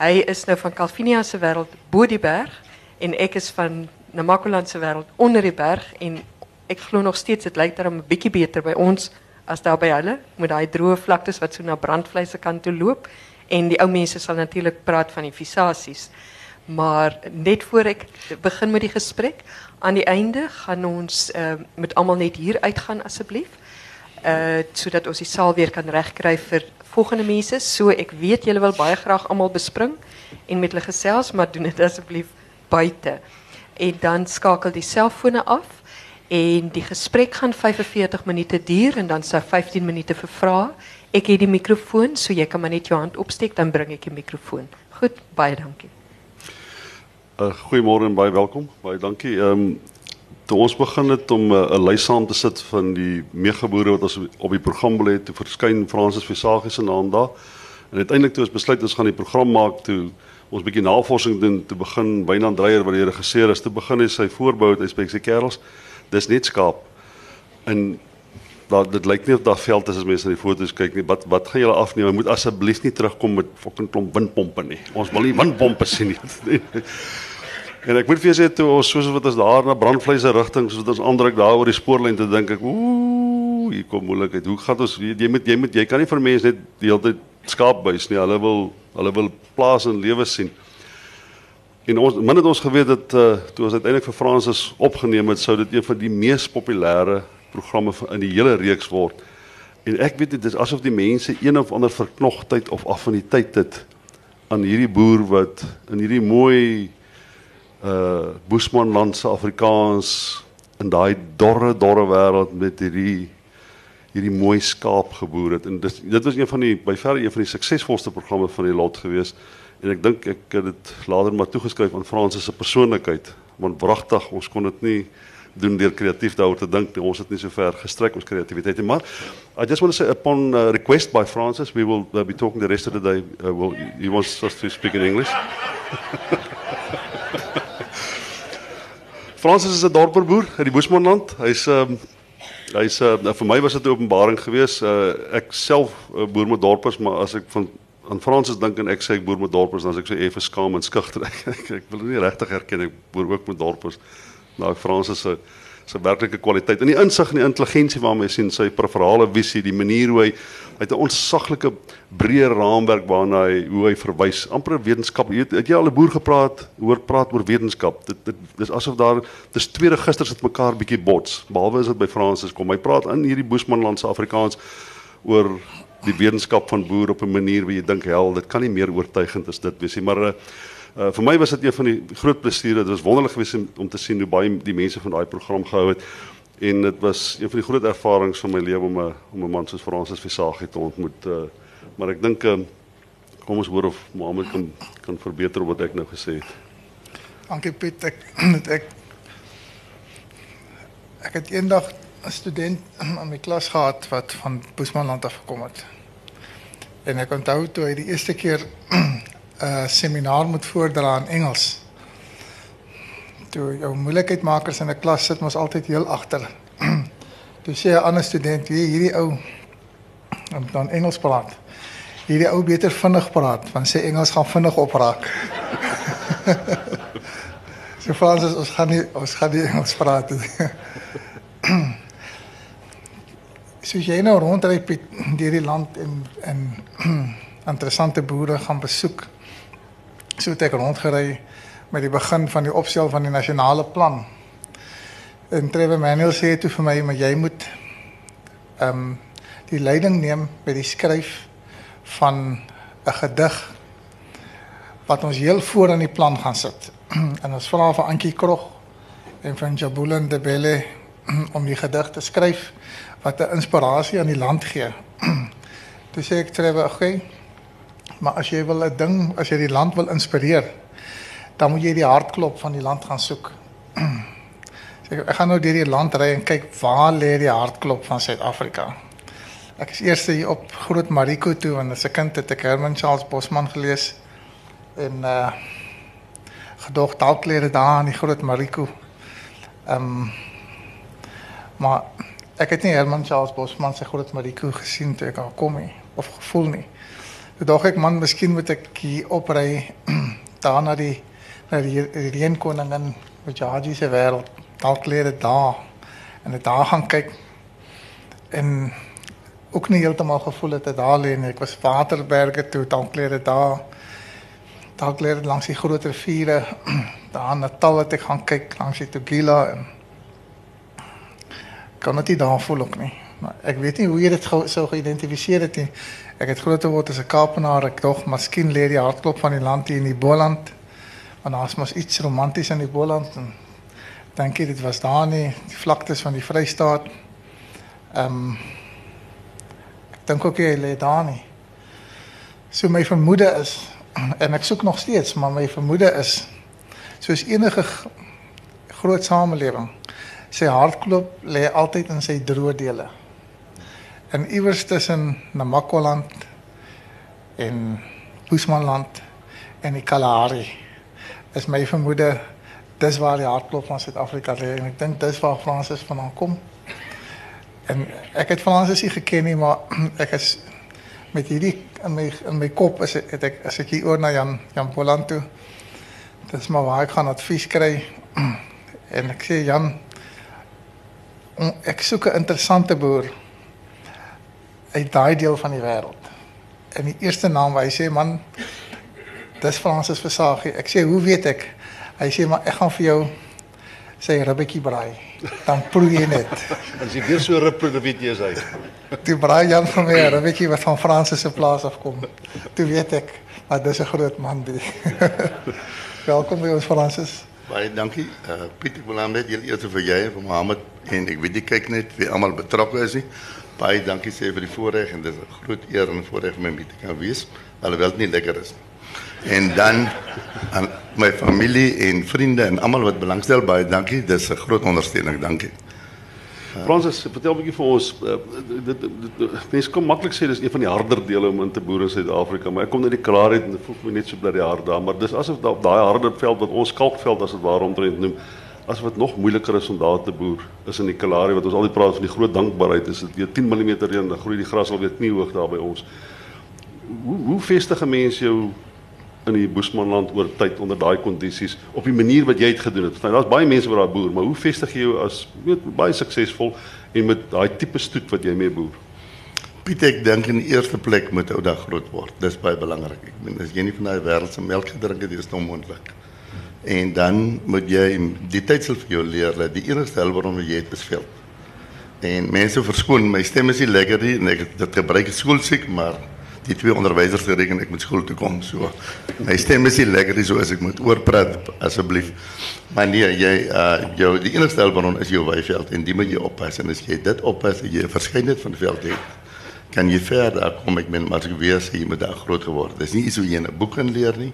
Hij is nou van Calvinia se wêreld bo die berg en ek is van Namakoland se wêreld onder die berg en ek glo nog steeds dit lyk daarom 'n bietjie beter by ons as daar by hulle met daai droë vlaktes wat so na brandvleise kan toe loop en die ou mense sal natuurlik praat van die visasies. Maar net voor ek begin met die gesprek, aan die einde gaan ons uh, met almal net hier uitgaan asseblief. Uh sodat ons die saal weer kan regkry vir volgende mense. So ek weet julle wil baie graag almal bespring en met hulle gesels, maar doen dit asseblief buite. En dan skakel die selfone af en die gesprek gaan 45 minute duur en dan sou 15 minute vir vrae. Ek het die mikrofoon, so jy kan maar net hand opsteek dan bring ek die mikrofoon. Goed, baie dankie. Uh, goeiemôre en baie welkom. Baie dankie. Ehm toe ons begin het om 'n uh, lys saam te sit van die meegeboere wat ons op die program wil hê, toe verskyn Fransis Visagie se naam daar. En uiteindelik toe ons besluit ons gaan die program maak toe ons bietjie navorsing doen te begin Wynand Dreyer wat die regisseur is te begin hy sy voorbou het hy sê kerels. Dis net skaap. En dat dit lyk nie of daar veld is as mense na die foto's kyk nie. Wat wat gaan julle afneem? Jy moet asseblief nie terugkom met fucking klomp windpompe nie. Ons wil nie windpompe sien nie En ek moet vir julle sê toe ons soos wat ons daar na brandvleise rigting soos wat ons aandruk daar oor die spoorlyn te dink ek ooh hier kom moeilikheid. Hoe gaan ons jy moet jy moet jy kan nie vir mense net die hele tyd skaapbuis nie. Hulle wil hulle wil plaas en lewe sien. En ons min het ons geweet dat uh, toe ons uiteindelik vir Fransis opgeneem het, sou dit een van die mees populêre programme in die hele reeks word. En ek weet dit is asof die mense een of ander verknogtheid of affiniteit het aan hierdie boer wat in hierdie mooi uh Boesmanland se Afrikaans in daai dorre dorre wêreld met hierdie hierdie mooi skaap geboer het. En dit dit was een van die by verre een van die suksesvolste programme van die lot gewees. En ek dink ek het dit later maar toegeskryf aan Fransis se persoonlikheid. Want wragtig ons kon dit nie doen deur kreatief daaroor te dink ons het nie so ver gestrek ons kreatiwiteit nie. Maar I just want to say upon uh, request by Francis we will uh, be talking the rest of the day. Uh, will you want us to speak in English Fransis is 'n dorperboer uit die Boesmanland. Hy's ehm um, hy's uh, vir my was dit 'n openbaring geweest. Uh, ek self uh, boer met dorpers, maar as ek van aan Fransis dink en ek sê ek boer met dorpers, dan as ek so effe skaam en skugter. ek, ek wil nie regtig erken ek boer ook met dorpers. Nou Fransis se se werklike kwaliteit en die insig en die intelligensie waarmee sien sy preferale visie, die manier hoe hy het 'n ontsaglike breë raamwerk waarna hy hoe hy verwys. amper wetenskap. Jy het, het jy al 'n boer gepraat, hoor praat oor wetenskap. Dit dit dis asof daar dis twee registers wat mekaar bietjie bots. Behalwe is dit by Fransis kom. Hy praat in hierdie Boesmanlandse Afrikaans oor die wetenskap van boer op 'n manier waar jy dink hel, dit kan nie meer oortuigend as dit wees nie. Maar uh vir my was dit een van die groot plesiere. Dit was wonderlik geweest om, om te sien hoe baie die mense van daai program gehou het. En dit was een van die groot ervarings van my lewe om 'n om 'n man soos Fransis Visagie te ontmoet. Uh, maar ek dink uh, kom ons hoor of Mohammed kan kan verbeter wat ek nou gesê het. Dankie Piet. Ek ek ek het eendag 'n student in my klas gehad wat van Boesmanland af gekom het. En ek onthou toe hy die eerste keer 'n seminar moet voordra in Engels toe jou moeilikheidmakers in 'n klas sit mos altyd heel agter. toe sê 'n ander student, "Wie hierdie ou om dan Engels praat. Hierdie ou beter vinnig praat, want sê Engels gaan vinnig opraak." so Frans ons gaan nie ons gaan nie Engels praat nie. so jy nou rondry deur die land en en interessante boere gaan besoek. So het ek rondgery met die begin van die opstel van die nasionale plan. En Trevor Manuel sê toe vir my, maar jy moet ehm um, die leiding neem by die skryf van 'n gedig wat ons heel voor in die plan gaan sit. en ons vra vir Antjie Krog en van Jabulani de Belle om die gedig te skryf wat 'n inspirasie aan die land gee. Toe sê ek Trevor, oké. Okay, maar as jy wil 'n ding, as jy die land wil inspireer, dan moet jy die hartklop van die land gaan soek. Sê ek gaan nou deur die land ry en kyk waar lê die hartklop van Suid-Afrika. Ek is eers hier op Groot Mariko toe en as 'n kind het ek Herman Charles Bosman gelees en uh gedog dit daar in die Groot Mariko. Ehm um, maar ek het nie Herman Charles Bosman se Groot Mariko gesien toe ek al kom nie of gevoel nie. Toe dog ek man, miskien moet ek hier opry daar na die na die, die reënkoningin met Jaji se wêreld. Dalk leer dit daar en dit daar gaan kyk en ook nie heeltemal gevoel het dit daar nie. Ek was Waterberge toe, leer dit daar. Leer dit langs die groot riviere. Daar in Natal het ek gaan kyk langs die Tugela en kan dit nie daar voel ook nie. Maar ek weet nie hoe jy dit ge- sou geïdentifiseer het nie. Ek het groot geword as 'n Kaapenaar, ek dog miskien lê die hartklop van die land hier in die Boland. Want daar's mos iets romanties in die Boland en dink jy dit was daar nie, die vlaktes van die Vrystaat. Ehm um, ek dink ook jy lê daar nie. So my vermoede is en ek soek nog steeds, maar my vermoede is soos enige groot samelewing sy hartklop lê altyd in sy droë dele. En iewers tussen Namakwaland en Boesmanland en die Kalahari is my vermoede dis waar die hartklop van Suid-Afrika lê en ek dink dis waar Fransis vandaan kom. En ek het Fransis nie geken nie, maar ek is met hierdie in my in my kop is het ek as ek hier oor na Jan Jan Poland toe. Dis maar waar ek gaan advies kry. En ek sê Jan ek soek 'n interessante boer uit daai deel van die wêreld. En die eerste naam wat hy sê man dis Fransis Versagie. Ek sê hoe weet ek? Hy sê maar ek gaan vir jou sy ribbetjie braai. Dan proe jy net. As jy weer so rip dan weet jy is hy. Toe braai Jan van my 'n ribbetjie wat van Fransis se plaas af kom. Toe weet ek maar dis 'n groot man die. Welkom by ons Fransis. Baie dankie. Uh Piet, ek wil aan net julle eers vir jy en vir Mohammed en ek weet jy kyk net wie almal betrokke is nie baie dankie sê vir die voorreg en dit is 'n groot eer en voorreg om hier te kan wees alhoewel dit nie lekker is. En dan aan my familie en vrienden en allemaal wat belangstel bij, dank je. Dat is een groot ondersteuning, dank je. Vertel 'n bietjie voor ons. Eh, dit, dit, makkelijk een van die harder delen om in te boeren in Zuid-Afrika. Maar ik kom niet die klaarheid en voel me niet zo hard daar. Maar het asof daai harde veld, dat ons kalkveld als het ware omtrent noem asof dit nog moeiliker is om daar te boer. Is in die Kalahari wat ons altyd praat van die groot dankbaarheid, is dit weer 10 mm reën, dan groei die gras alweer kniehoog daar by ons. Hoe hoe vestig 'n mens jou in die Boesmanland oor tyd onder daai kondisies op die manier wat jy dit gedoen het. Nou daar's baie mense wat daar boer, maar hoe vestig jy jou as weet baie suksesvol en met daai tipe stoet wat jy mee boer? Piet, ek dink in die eerste plek moet ou dag groot word. Dis baie belangrik. Ek bedoel as jy nie van daai wêreld se melk gedrink het, is dit onmoontlik. En dan moet jij die tijd zelf jou leren. Die enige waarom je het veld. En mensen verskoon, mijn stem is niet lekker. En ek, dat gebruik ik schoolziek, maar die twee onderwijzers rekenen ik moet school toe komen. So. Mijn stem is niet lekker, zoals ik moet oorpraten, alsjeblieft. Maar nee, jij, uh, jou, die enige helbron is jouw wijveld. En die moet je oppassen. En als je dat oppast, je verschijnheid van veld het. kan je verder komen. Ik ben maar weer, je moet daar groot geworden. Dat is niet zo wat je in een boek kan leer nie.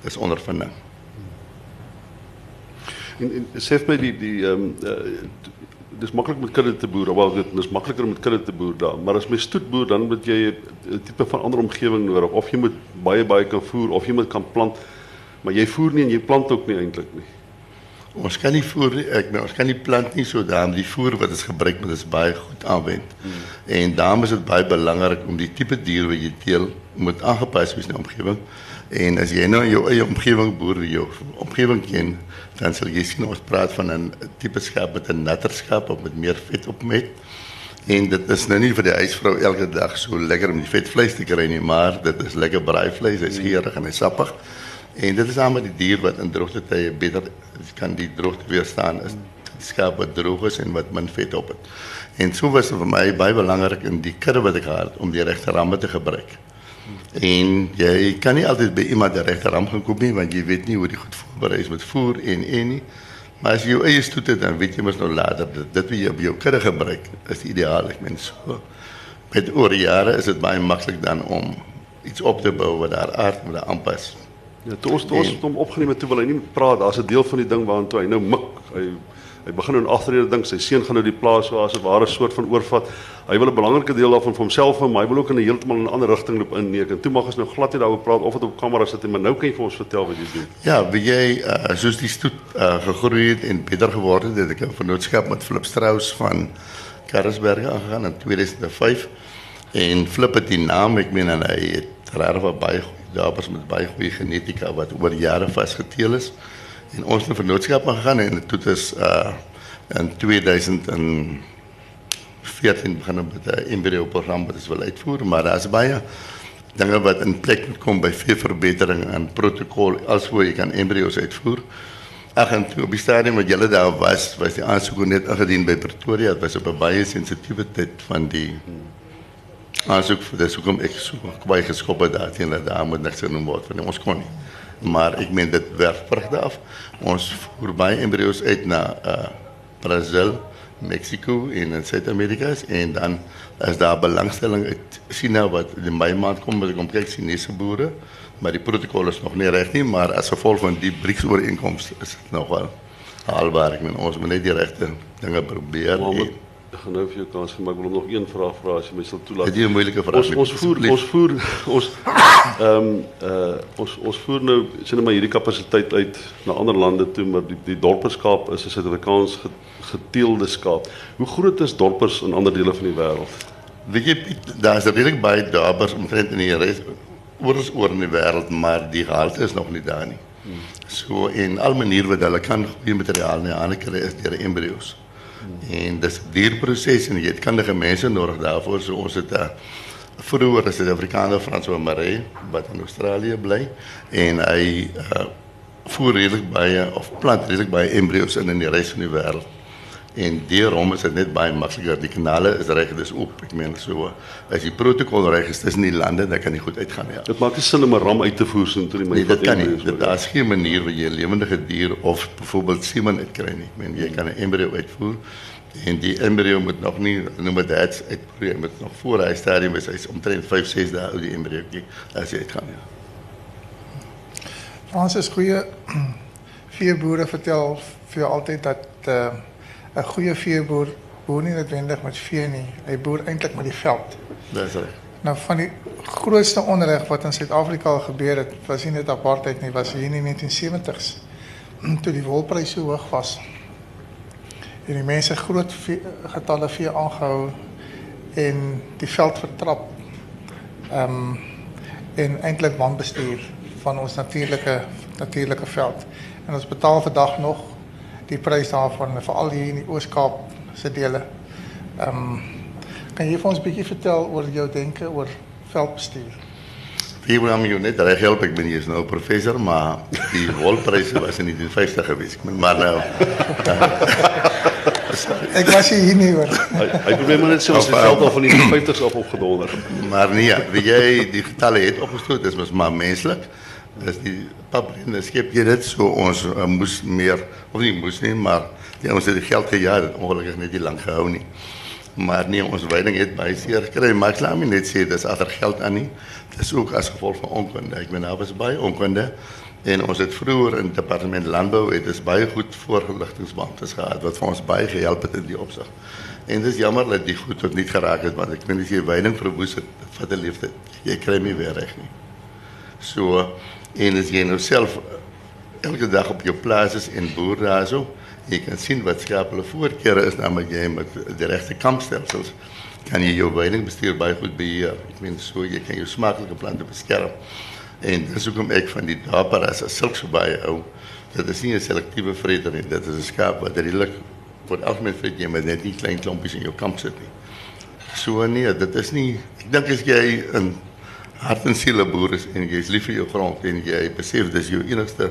dat is ondervinding. En, en sê vir my die die ehm um, uh, dis maklik met kudde te boer, wel dit is makliker om met kudde te boer daar, maar as my stoet boer dan moet jy 'n tipe van ander omgewing nodig of jy moet baie baie kan voer of jy moet kan plant. Maar jy voer nie en jy plant ook nie eintlik nie. Ons kan nie voer nie, ek nou, ons kan nie plant nie so daarom die voer wat ons gebruik moet is baie goed aanwend. Hmm. En daarom is dit baie belangrik om die tipe dier wat jy teel moet aangepas wees na die omgewing. En as jy nou in jou eie omgewing boer, jou omgewing ken, dan sal jy sien ons praat van 'n tipe skaap met 'n natter skaap of met meer vet op met. En dit is nou nie vir die huisvrou elke dag so lekker om die vetvleis te kry nie, maar dit is lekker braaivleis, hy's geurig en hy's sappig. En dit is amper die dier wat in droogte tye beter kan die droogte weerstaan is die skaap wat droog is en wat min vet op het. En so was dit vir my baie belangrik in die kudde wat ek gehad om die regte ramme te gebruik. En jy kan nie altyd by iemand die regte ram gaan koop nie want jy weet nie hoe die goed voorberei is met voer en en nie. Maar as jy jou eie stoet het dan weet jy mos nou later dat dit wat jy op jou kudde gebruik is ideaal. Ek meen so met oor jare is dit baie maklik dan om iets op te bou wat daar aard moet aanpas. Ja, toe ons toe ons het hom opgeneem toe wil hy nie praat. Daar's 'n deel van die ding waartoe hy nou mik. Hy hy begin nou in agterrede dink sy seun gaan nou die plaas as 'n ware soort van oorvat. Hy wil 'n belangrike deel daarvan vir homself hê, maar hy wil ook in 'n heeltemal 'n ander rigting loop inneek. En toe mag ons nou glad nie daaroor praat of dit op kamera sit nie, maar nou kan jy vir ons vertel wat jy doen. Ja, wie jy uh, soos die stoet uh, gegroei het en beter geword het, het ek 'n vennootskap met Flip Strauss van Karasberg aangegaan in 2005. En Flip het die naam, ek meen en hy het regtig baie goeie dames met baie goeie genetika wat oor jare vasgeteel is. En ons het 'n vennootskap gegaan en dit is uh in 2014 begin met 'n embryo program wat ons wil uitvoer, maar daar's baie dinge wat in plek moet kom by veeverbetering en protokol alsvoor jy kan embryos uitvoer. Ag en toe op die stadium wat julle daar was, was die aansoek net ingedien by Pretoria, dit was op 'n baie sensitiewe tyd van die aansoek vir dis hoekom ek so baie geskop het daar teen dat daar moet niks genoem word van ons kon nie. Maar ek meen werk vrugte af. Ons voer baie embryos uit na uh Brazil, Mexico en in Suid-Amerika en dan is daar belangstelling uit China wat in my maand kom met kom kyk Chinese boere, maar die protokol is nog nie reg nie, maar as gevolg van die BRICS ooreenkoms is dit nog wel haalbaar. Ek meen ons moet net die regte dinge probeer. Ek gaan nou vir jou kans gee, maar ek wil nog een vraag vra as jy my sal toelaat. Dit is 'n moeilike vraag. Ons ons voer ons voer ons ehm uh ons ons voer nou sien maar hierdie kapasiteit uit na ander lande toe, maar die die dorperskaap is 'n Suid-Afrikaans geteelde skaap. Hoe groot is dorpers in ander dele van die wêreld? Weet jy daar is redelik baie dorpers omtrent in die res oors oor in die wêreld, maar die gehalte is nog nie daar nie. Hmm. So in al maniere wat hulle kan goeie materiaal nie aan kry is deur embryos. En dis 'n dierproses en jy het kundige mense nodig daarvoor. So ons het 'n uh, vroeër is 'n Afrikaner François Maree wat in Australië bly en hy uh, voer redelik baie of plant redelik baie embryos in in die res van die wêreld. En daarom is dit net baie makliker. Die kanale is reg, dis oop. Ek meen so as die protokol reg is tussen die lande, dan kan jy goed uitgaan ja. Dit maak nie sin om 'n ram uit te voer so toe die nee, dit kan nie. Dit daar's geen manier waar jy 'n lewende dier of byvoorbeeld semen uitkry nie. Ek meen jy kan 'n embryo uitvoer en die embryo moet nog nie noem dit dit uitprobeer met nog voor hy stadium is hy's omtrent 5 6 dae oud die embryo as jy uitgaan ja. Ons is goeie vier boere vertel vir jou altyd dat uh 'n goeie veeboer boer nie noodwendig met vee nie. Hy boer eintlik met die veld. Dis reg. Nou van die grootste onreg wat in Suid-Afrika gebeur het, was nie net apartheid nie, was hier in die 1970s toe die wolprys so hoog was. En die mense groot vee, getalle vee aangehou en die veld vertrap. Ehm um, en eintlik wanbestuur van ons natuurlike natuurlike veld. En ons betaal vandag nog die prys daarvan veral hier in die Oos-Kaap se dele. Ehm um, kan jy vir ons 'n bietjie vertel oor jou denke oor veldbestuur? Wie wil my net reg help ek ben hier nou professor maar die wolpryse was in die 50 gewees. Maar nou Ek was hier nie hoor. Hy probeer maar net sê ons het geld al van die 50s af opgedonder. Maar nee, wie jy die getalle het opgestoot, dis mos maar menslik dus die pap skep schipje zo ons eh, moest meer, of niet moest maar die ons het geld gejaagd, ongelukkig niet die lang gehouden niet. Maar nee, onze wijding heeft bij zeer gekry Maar ik laat me niet zeggen, dat is geld aan niet. Dat is ook als gevolg van onkunde. Ik ben daar bij, onkunde. En ons het vroeger in het departement landbouw het is dus baie goed voorgeligtingsbeamptes dus gehad wat vir ons baie gehelp het in die opsig. En dis is jammer dat die goed tot niet geraak het want ek ben as jy weining verwoes het, vat 'n liefde. Jy kry nie weer reg nie. So en is je nou zelf eh, elke dag op je plaats is in Boerazo. Je kan zien wat schapelijke voorkeren is, namelijk jij met de rechte kampstelsels. Kan je je weiding bestuurbaar goed beheer. Ik vind zo, je kan je smakelijke planten beschermen. En dan kom ik van die daparas als zulks bij jou. Dat is niet een selectieve vreter, dat is een schaap wat redelijk voor het algemeen vreet je, maar net niet klein klompjes in je kamp zit. Zo So nee, dit is niet. Ik denk dat jij een hart en siele boer is en jy is lief vir jou grond en jy besef dis jou enigste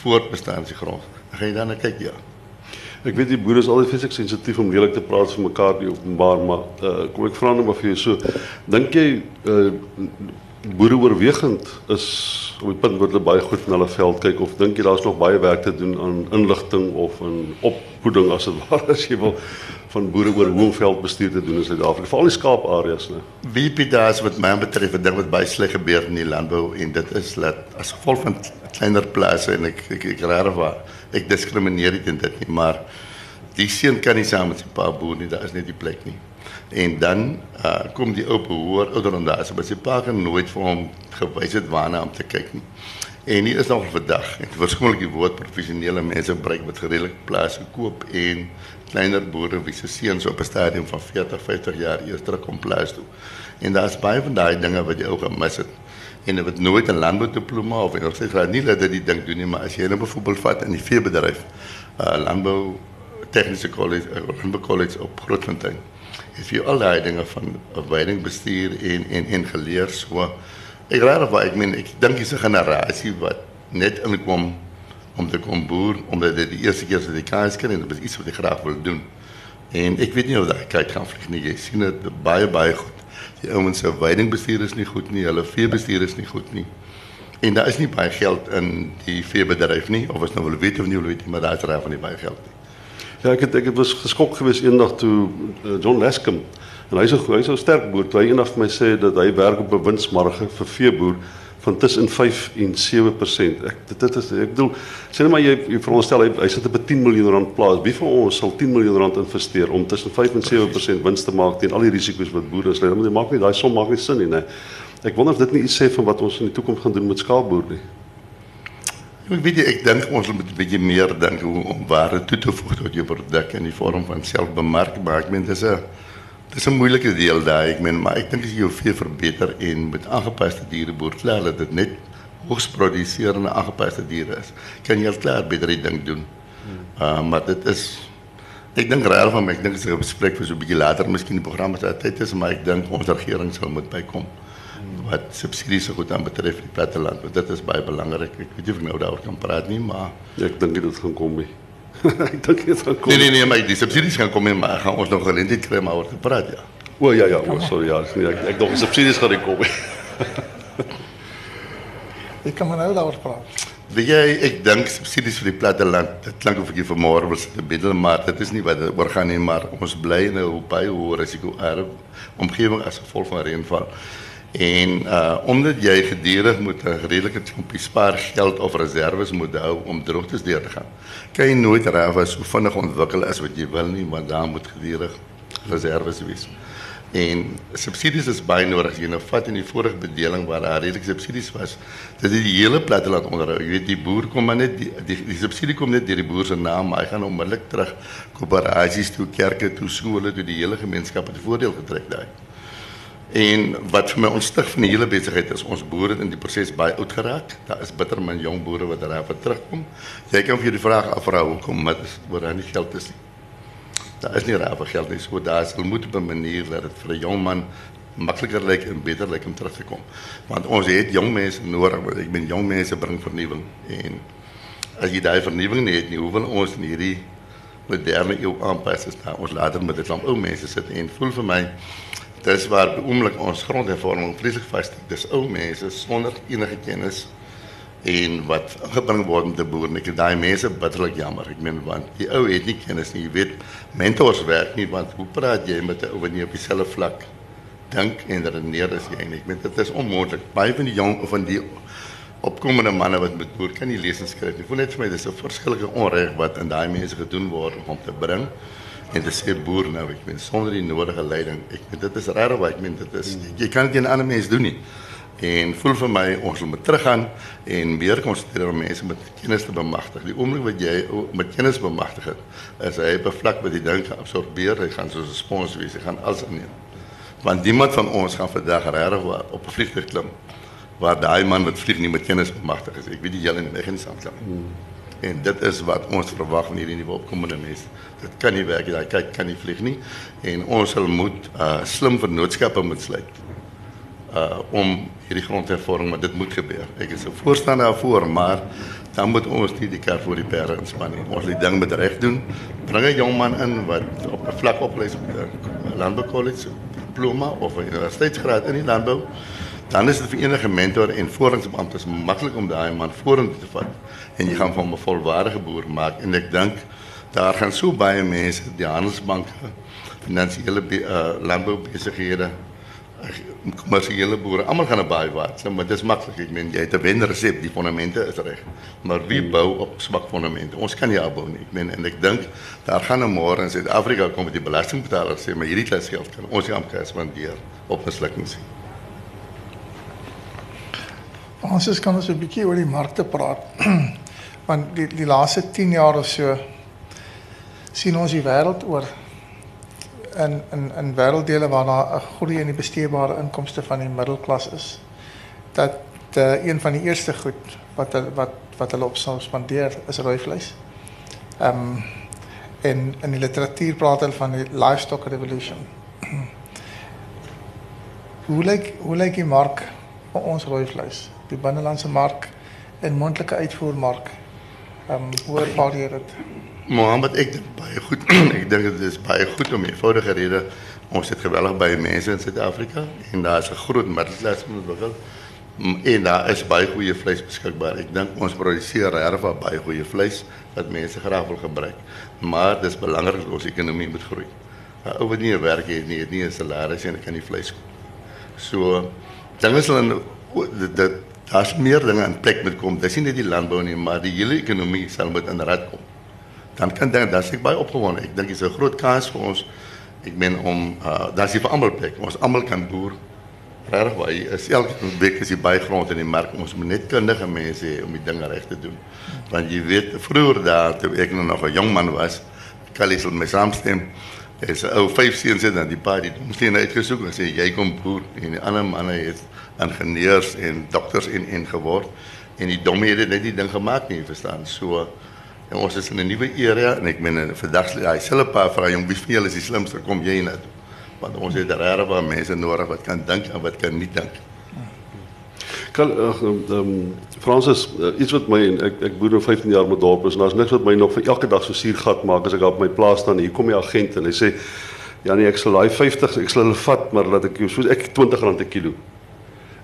voortbestaanse grond. Dan gaan jy dan kyk ja. Ek weet die boere is altyd fisies sensitief om lelik te praat vir mekaar die openbaar, maar uh, kom ek vra nou maar vir jou so, dink jy uh, boere oorwegend is op die punt waar hulle baie goed na hulle veld kyk of dink jy daar's nog baie werk te doen aan inligting of in opvoeding as dit ware as jy wil van boere oor hoe om veldbestuur te doen in Suid-Afrika, veral die skaapareas? Wie Pieter wat my betref, dink wat baie sleg gebeur in die landbou en dit is dat as gevolg van kleiner plase en ek ek ek waar ek diskrimineer dit dit nie, maar die seun kan nie saam met sy pa boer nie, daar is net die plek nie. En dan uh, kom die ou behoor ouder dan daar, so sy pa kan nooit vir hom gewys het waarna om te kyk nie. En hier is nog vandag, en waarskynlik die woord professionele mense gebruik wat geredelik plase koop en kleiner boere wie se seuns op 'n stadium van 40, 50 jaar eers terug kom plaas toe. En daar's baie van daai dinge wat jy ook gemis het. en het nooit 'n landboudiploma of nog steeds graad nie dat dit ding doen nie, maar as jy nou byvoorbeeld vat in die veebedryf, uh landbou tegniese college, uh, landbou college op Grootfontein. Het jy al daai dinge van weidingbestuur en en en geleer so. Ek raai of ek meen ek dink dis 'n generasie wat net inkom om te kom boer omdat dit die eerste keer is dat die kans kry en dit is iets wat hy graag wil doen. En ek weet nie of daai kyk gaan vlieg nie. Jy sien dit baie baie goed. Die ouens se weidingbestuur is nie goed nie, hulle veebestuur is nie goed nie. En daar is nie baie geld in die veebedryf nie of as nou wil weet of nie wil weet nie, maar daar is reg van die baie geld nie. Ja, ek het ek het was geskok geweest eendag toe uh, John Lescombe en hy's 'n hy's 'n sterk boer. Toe hy eendag vir my sê dat hy werk op 'n winsmarge vir veeboer van tussen 5 en 7%. Ek dit, dit is ek bedoel sê net maar jy, jy veronderstel hy, hy sit op 'n 10 miljoen rand plaas. Wie van ons sal 10 miljoen rand investeer om tussen 5 en 7% wins te maak teen al die risiko's wat boere? Want dit maak nie daai som maak nie sin nie, nee. Ek wonder of dit nie iets sê van wat ons in die toekoms gaan doen met skaapboer nie. Weet ik denk, ons moet een beetje meer denken om waarde toe te voegen tot je product in die vorm van zelfbemerkbaar. Ik dat is, een, moeilijke deel daar. Ik meen, maar ik denk dat je veel verbeter in met aangepaste dierenboer klaar dat het net hoogst producerende aangepaste dieren is. Kan je al klaar beter die ding doen. Hmm. Ah, maar dat is ik denk raar van mij. Ik denk dat het gesprek voor zo'n beetje later misschien in programma's programma tijd is. Maar ik denk onze regering zal moeten bijkomen wat subsidies so goed aan betref die platteland. Want dit is baie belangrik. Ek weet nie of ek nou daaroor kan praat nie, maar Ja, ek dink nie dit gaan kom nie. ek dink dit gaan kom. nee nee nee, maar die subsidies gaan kom, maar gaan ons nog geleentheid kry om oor te praat, ja. O ja ja, o sorry ja, ek ek dink subsidies gaan nie kom nie. Ek kan maar nou daaroor praat. Weet jy, ek dink subsidies vir die platteland, dit klink of ek hier vanmôre wil sit te bedel, maar dit is nie wat dit oor gaan nie, maar ons bly in 'n baie hoë risiko erf omgewing as gevolg van reënval. En uh omdat jy gedurig moet 'n redelike klompie spaar geld of reserves moet hou om droogtes deur te gaan. Kan jy nooit reg so vinnig ontwikkel as wat jy wil nie, want daar moet gedurig reserves wees. En subsidies is baie nodig. Jy nou vat in die vorige bedeling waar daar redelike subsidies was, dit die hele platteland onderhou. Jy weet die boer kom maar net die subsidie kom net deur die boer se naam, maar hy gaan onmiddellik terug koöperasies toe, kerke toe, skole toe, die hele gemeenskap het voordeel getrek daai. En wat vir my ontstig van die hele besigheid is, ons boere het in die proses baie oud. Daar is bitter min jong boere wat daar van terugkom. Jy kan vir jou die vraag afvra hoekom, maar dis oor nie geld is. Daar is nie raaf geld nie. So daar sal moet op 'n manier dat dit vir 'n jong man makliker lyk en beter lyk om terug te kom. Want ons het jong mense nodig, ek bedoel jong mense bring vernuwing en as jy daai vernuwing nie het nie, hoe wil ons in hierdie moderne eeu aanpas as daar ons later met dit klomp ou mense sit en voel vir my dis waar oomblik ons grondhervorming vreeslik vas is. Dis ou mense sonder enige kennis en wat gebring word om te. En Ek daai mense bitterlik jammer. Ek meen want die ou het nie kennis nie. Jy weet mentors werk nie want hoe praat jy met 'n ou wat op dieselfde vlak dink en redeneer as jy nie. Ek meen dit is onmoontlik. Baie van die jong of van die opkomende manne wat met boer kan nie lees en skryf nie. Voel net vir my dis 'n onreg wat in daai mense gedoen word om te bring en te sê boer nou ek meen sonder die nodige leiding. Ek meen dit is regtig wat ek meen dit is jy kan dit nie aan ander mense doen nie. En voel vir my ons moet teruggaan en meer konsentreer om mense met kennis te bemagtig. Die oomblik wat jy met kennis bemagtig het, is hy op 'n vlak wat dink kan absorbeer, hy gaan soos 'n spons wees, hy gaan alles inneem. Want niemand van ons gaan vandag regtig wa- op 'n vliegtuig klim waar daai man wat vlieg nie met kennis bemagtig is. Ek weet die julle nie, ek gaan nie saamklim nie. En dit is wat ons verwag van hierdie nuwe opkomende mense. Dit kan nie werk nie. Daai kyk kan nie vlieg nie en ons sal moet uh slim vennootskappe moet sluit uh om hierdie grondhervorming maar dit moet gebeur. Ek is 'n voorstander daarvoor, maar dan moet ons nie die kar voor die perde inspan nie. Ons moet die ding met reg doen. Bring 'n jong man in wat op 'n vlak opgeleid is op 'n landboukollege diploma of 'n universiteitsgraad in die landbou. Dan is dit vir enige mentor en voorlingsbeamptes maklik om daai man vorentoe te vat en jy gaan van 'n volwaardige boer maak en ek dink daar gaan so baie mense die handelsbanke finansiële be- uh, landboubesighede kommersiële boere, almal gaan 'n baie wat, so, maar dis maklik. Ek meen jy het 'n wenresep, die fondamente is reg. Maar wie bou op swak fondamente? Ons kan nie opbou nie. Ek meen en ek dink daar gaan 'n môre in Suid-Afrika kom met die belastingbetalers sê maar hierdie klas geld kan ons nie amper spandeer op mislukkings nie. Ons is kan ons 'n bietjie oor die markte praat. Want die die laaste 10 jaar of so sien ons die wêreld oor in in in wêrelddele waar daar 'n groei in die besteedbare inkomste van die middelklas is dat uh, een van die eerste goed wat wat wat hulle op sal spandeer is rooi vleis. Ehm um, en in die literatuur praat hulle van die livestock revolution. hoe lyk hoe lyk die mark vir ons rooi vleis? Die binnelandse mark en mondelike uitvoermark. Ehm um, hoe ervaar jy dit? Mohammed, ek dink baie goed. ek dink dit is baie goed om eenvoudige rede ons het geweldig baie mense in Suid-Afrika en daar is 'n groot middelklas ontwikkel en daar is baie goeie vleis beskikbaar. Ek dink ons produseer regtig baie goeie vleis wat mense graag wil gebruik. Maar dis belangrik dat ons ekonomie moet groei. 'n Ou wat nie 'n werk het nie, het nie 'n salaris en kan nie vleis koop. So dinge sal in dit daar's meer dinge in plek moet kom. Dis nie net die landbou nie, maar die hele ekonomie sal moet in rad kom. Dan kan dink dat ek baie opgewonde. Ek dink dis 'n groot kans vir ons. Ek meen om uh, daar's hier vir almal plek. Ons almal kan boer Regtig baie is elke week is jy baie grond in die mark. Ons moet net kundige mense hê om die dinge reg te doen. Want jy weet vroeër daar toe ek nog 'n jong man was, Callie sal my saamstem. Is ou vyf seuns het dan die pa die domsteen uitgesoek en sê jy kom boer en die ander manne het ingenieurs en dokters en en geword en die domme het net die ding gemaak nie verstaan. So en ons is in 'n nuwe era en ek meen vandag hy sê 'n paar vra jong wie julle is die slimste kom jy na toe want ons het regtig baie mense nodig wat kan dink en wat kan nie dink. Kan ehm um, Fransis uh, iets wat my ek ek boer nou 15 jaar met dorp is en daar's niks wat my nog vir elke dag so suurgat maak as ek op my plaas staan hier kom die agent en hy sê ja nee ek sal daai 50 ek sal hulle vat maar laat ek jou so ek R20 'n kilo.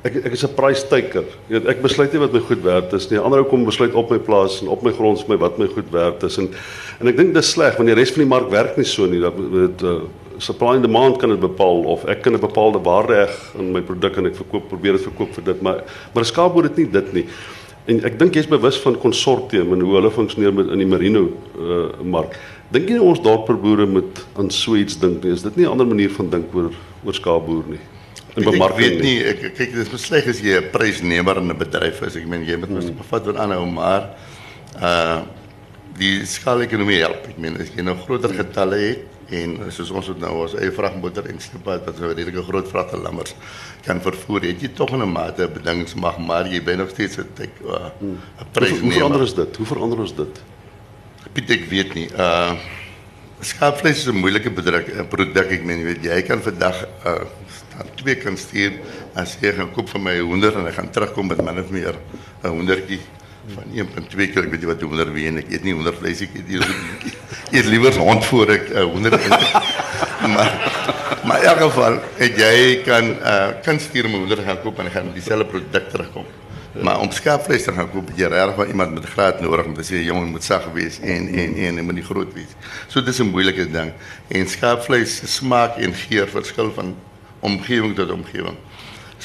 Ek ek is 'n price taker. Jy weet ek besluit nie wat my goed werd is nie. Ander ou kom besluit op my plaas en op my grond vir my wat my goed werd is en en ek dink dis sleg want die res van die mark werk nie so nie dat dit uh, supply and demand kan dit bepaal of ek kan 'n bepaalde waarde hê in my produk en ek verkoop probeer dit verkoop vir dit maar maar 'n skaapboer dit nie dit nie. En ek dink jy's bewus van konsortium en hoe hulle funksioneer met in die merino uh, mark. Dink jy ons dorperboere moet aan so iets dink nie? Is dit nie 'n ander manier van dink oor oor skaapboer nie? Bemarking. Ek weet nie ek kyk dit is besleg as jy 'n prysnemer in 'n bedryf is. Ek meen jy moet mos hmm. bevat wat aanhou maar uh die skaalekonomie help. Ek meen as jy nou groter getalle het en soos ons het nou ons eie vragmotor en skipad wat so 'n redelike groot vragte lammers kan vervoer het jy tog 'n mate bedingings mag maar jy ben nog steeds 'n 'n uh, hmm. prys hoe, hoe verander is dit hoe verander ons dit Piet ek weet nie uh skaapvleis is 'n moeilike bedruk 'n produk ek meen jy weet jy kan vandag uh staan twee kan stuur as jy gaan koop vir my 100 en hy gaan terugkom met min of meer 'n hondertjie. Van 1.2 kg ek weet nie wat 100 wie en ek eet nie 100 vleis ek eet eet, liewer hond voor ek uh, 100 maar maar in elk geval het jy kan uh, kan stuur 100 gaan koop en gaan dieselfde produk terugkom. Maar om skaapvleis te gaan koop jy regtig van iemand met graad nodig om te sê jong moet sag wees en en en en moet nie groot wees. So dit is 'n moeilike ding. En skaapvleis smaak en geur verskil van omgewing tot omgewing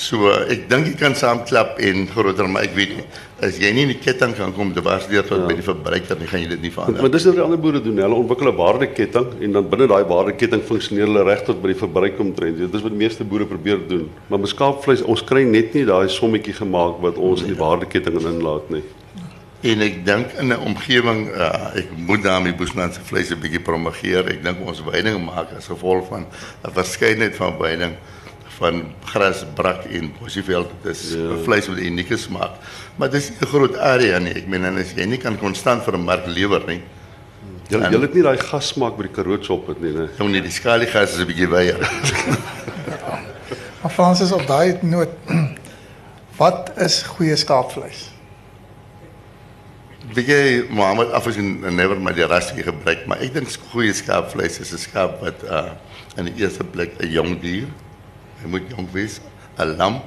So ek dink jy kan saamklap en groter maar ek weet nie as jy nie in die ketting kan kom te was deur tot ja. by die verbruiker nie gaan jy dit nie verander. Maar dis wat die ander boere doen. Hulle ontwikkel 'n waardeketting en dan binne daai waardeketting funksioneer hulle reg tot by die verbruiker omtrent. Dit is wat die meeste boere probeer doen. Maar met skaapvleis ons kry net nie daai sommetjie gemaak wat ons in die waardeketting inlaat nie. En ek dink in 'n omgewing uh, ek moet daarmee Boesman se vleis 'n bietjie promoveer. Ek dink ons veiding maak as gevolg van 'n verskeidenheid van veiding van gras, brak en bosieveld. Dit is ja. vleis met 'n unieke smaak. Maar dit is 'n groot area nie. Ek meen as jy nie kan konstant vir 'n mark lewer nie. Jy jy het nie daai gas smaak by die Karoo op het nie, né? Ja, nee, die skalie gas is 'n bietjie weier. maar Fransis op daai noot wat is goeie skaapvleis? Jy Mohammed afgesien never my die rassie gebruik, maar ek dink goeie skaapvleis is 'n skaap wat uh in die eerste plek 'n jong dier Hy moet jong wees, 'n lam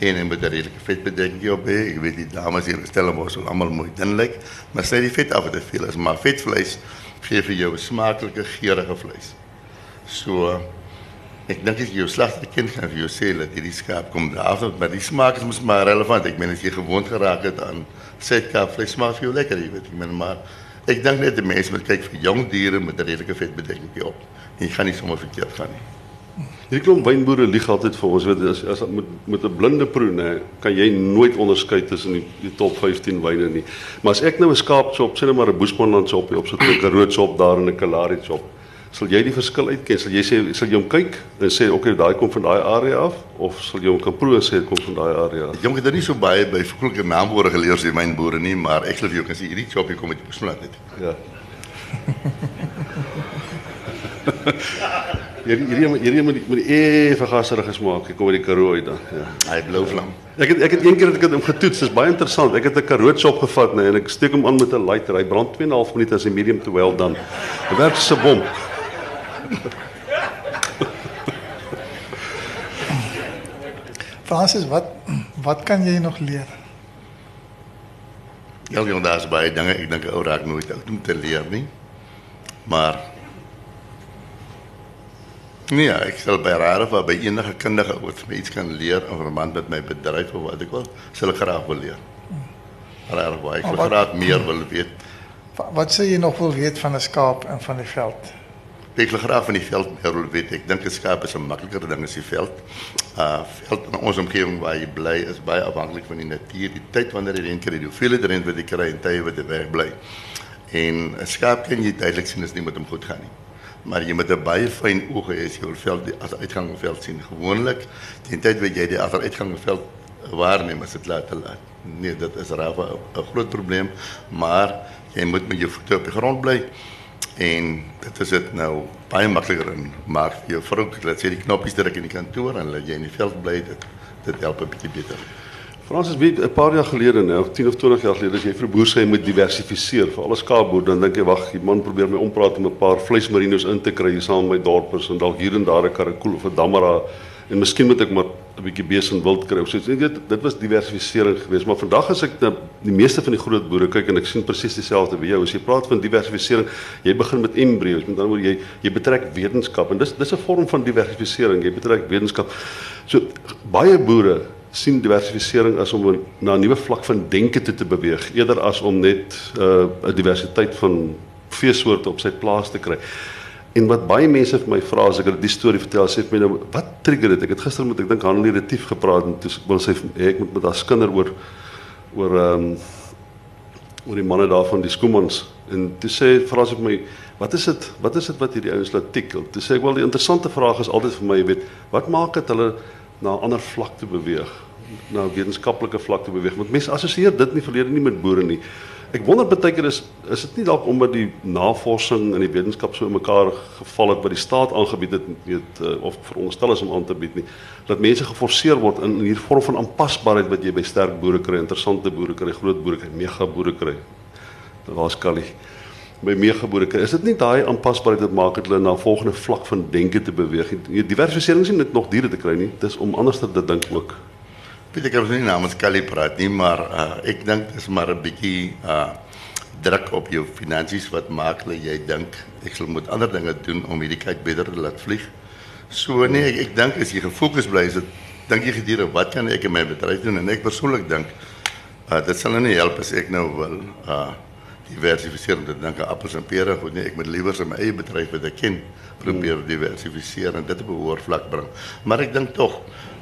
en hy moet 'n redelike vetbedekking op hê. Ek weet die dames hier stel hom ons almal mooi dun maar sê die vet af te veel is, maar vetvleis gee vir jou 'n smaaklike, geurende vleis. So ek dink as jy jou slagter kind gaan vir jou sê dat hierdie skaap kom af, maar die smaak is mos maar relevant. Ek meen as jy gewoond geraak aan setkaap vleis, smaak vir jou lekker, jy weet. Meen maar ek dink net die mense moet kyk vir jong diere met 'n redelike vetbedekking op. En jy gaan nie sommer verkeerd gaan nie. Hierdie klomp wynboere lieg altyd vir ons, weet as as met met 'n blinde kan jy nooit onderskei tussen die, top 15 wyne nie. Maar as ek nou 'n skaapchop, sê net maar 'n Boesmanland chop op sit 'n Karoo chop daar en 'n Kalahari chop, Sal jy die verskil uitken? Sal jy sê sal jy hom kyk en sê oké, okay, daai kom van daai area af of sal jy hom kan proe en sê dit kom van daai area af? Jong, ek het er nie so baie by volklike naamwoorde geleer as die mynboere nie, maar ek sal vir jou kan sê hierdie choppie kom uit Boesmanland uit. Ja. Hierdie hierdie hierdie moet die- moet die effe gasserig maak. Ek kom uit die Karoo uit dan. Ja. Hy blou vlam. Ek het ek het een keer het ek het hom getoets. Dis baie interessant. Ek het 'n karoots opgevat nee, en ek steek hom aan met 'n lighter. Hy brand 2.5 minute as 'n medium to well dan. Dit werk 'n bom. Francis, wat wat kan jy nog leer? Ja, jong, daar's baie dinge ek dink ou raak nooit oud om te leer nie. Maar Nee, ja, ek sal by rare of by enige kundige wat my iets kan leer in verband met my bedryf of wat ek wil, sal ek graag wil leer. Rare waar ek wil wat- graag meer wil weet. Wa- Wat sê jy nog wil weet van 'n skaap en van die veld? telegrafen in veld meer weet. Ik denk, schaap is 'n makkelijker dan as die veld. Uh, veld in onze omgeving waar je blij is, baie afhankelijk van die natuur. Die tijd wanneer je erin krijgt, hoeveel je erin wil je kry en tijd wat je weg blij. En een schaap kan je duidelik sien niet met hem goed gaan. Nie. Maar je moet een baie fijn oog hê as jy oor veld as uitgang van veld sien. Gewoonlik teen tyd wat jy die ander uitgang van veld waarneem as dit laat te laat. Nee, dit is raaf 'n groot probleem, maar jy moet met jou voete op die grond bly. En dit is dit nou baie makliker in maak vir jou vrou dat jy die knoppies druk in die kantoor en laat jy in die veld bly dit dit help 'n bietjie beter. Fransis weet 'n paar jaar gelede nou, 10 of 20 jaar gelede as jy vir boer sê jy moet diversifiseer vir alles skaapboer, dan dink jy wag, die man probeer my ompraat om 'n paar vleismerinos in te kry saam met dorpers en dalk hier en daar 'n karakool of 'n dammara en miskien moet ek maar 'n bietjie bees en wild kry of so. Jy weet, dit was diversifisering geweest, maar vandag as ek na die meeste van die groot boere kyk en ek sien presies dieselfde by jou. As jy praat van diversifisering, jy begin met embryos, met ander woorde jy jy betrek wetenskap en dis dis 'n vorm van diversifisering. Jy betrek wetenskap. So baie boere sien diversifisering as om na 'n nuwe vlak van denke toe te beweeg eerder as om net 'n uh, diversiteit van veesoorte op sy plaas te kry. En wat baie mense vir my vra as ek hulle die storie vertel, sê vir my nou wat trigger dit? Ek het gister met ek dink Hanlie Retief gepraat en toe wil sy hey, ek moet met haar skinder oor oor ehm um, oor die manne daar van die Skoemans en toe sê vra sy vir my wat is dit wat is dit wat hierdie ouens laat tikkel toe sê ek wel die interessante vraag is altyd vir my jy weet wat maak dit hulle na 'n ander vlak te beweeg na 'n wetenskaplike vlak te beweeg. Want mense assosieer dit nie verlede nie met boere nie. Ek wonder baie keer is is dit nie dalk omdat die navorsing en die wetenskap so in mekaar geval het wat die staat aangebied het weet uh, of veronderstel is om aan te bied nie dat mense geforseer word in, in hierdie vorm van aanpasbaarheid wat jy by sterk boere kry interessante boere kry groot boere kry mega boere kry. Daar's Kali. By meegebore kry. Is dit nie daai aanpasbaarheid wat maak dat hulle na 'n volgende vlak van denke te beweeg? Die diversifisering is nie net nog diere te kry nie, dis om anders te dink ook. Weet ek het nie namens Kali praat nie, maar uh, ek dink dis maar 'n bietjie uh druk op jou finansies wat maak dat jy dink ek sal moet ander dinge doen om hierdie kite beter te laat vlieg. So nee, ek, ek dink as jy gefokus bly, is dit dink jy gedurende wat kan ek in my bedryf doen en ek persoonlik dink uh dit sal nou nie help as ek nou wil uh diversificeren. Dan denk appels en peren. Goed, nee, ik moet liever zijn mijn eigen bedrijf met een kind proberen mm. diversificeren en dat op een oorvlak brengen. Maar ik denk toch,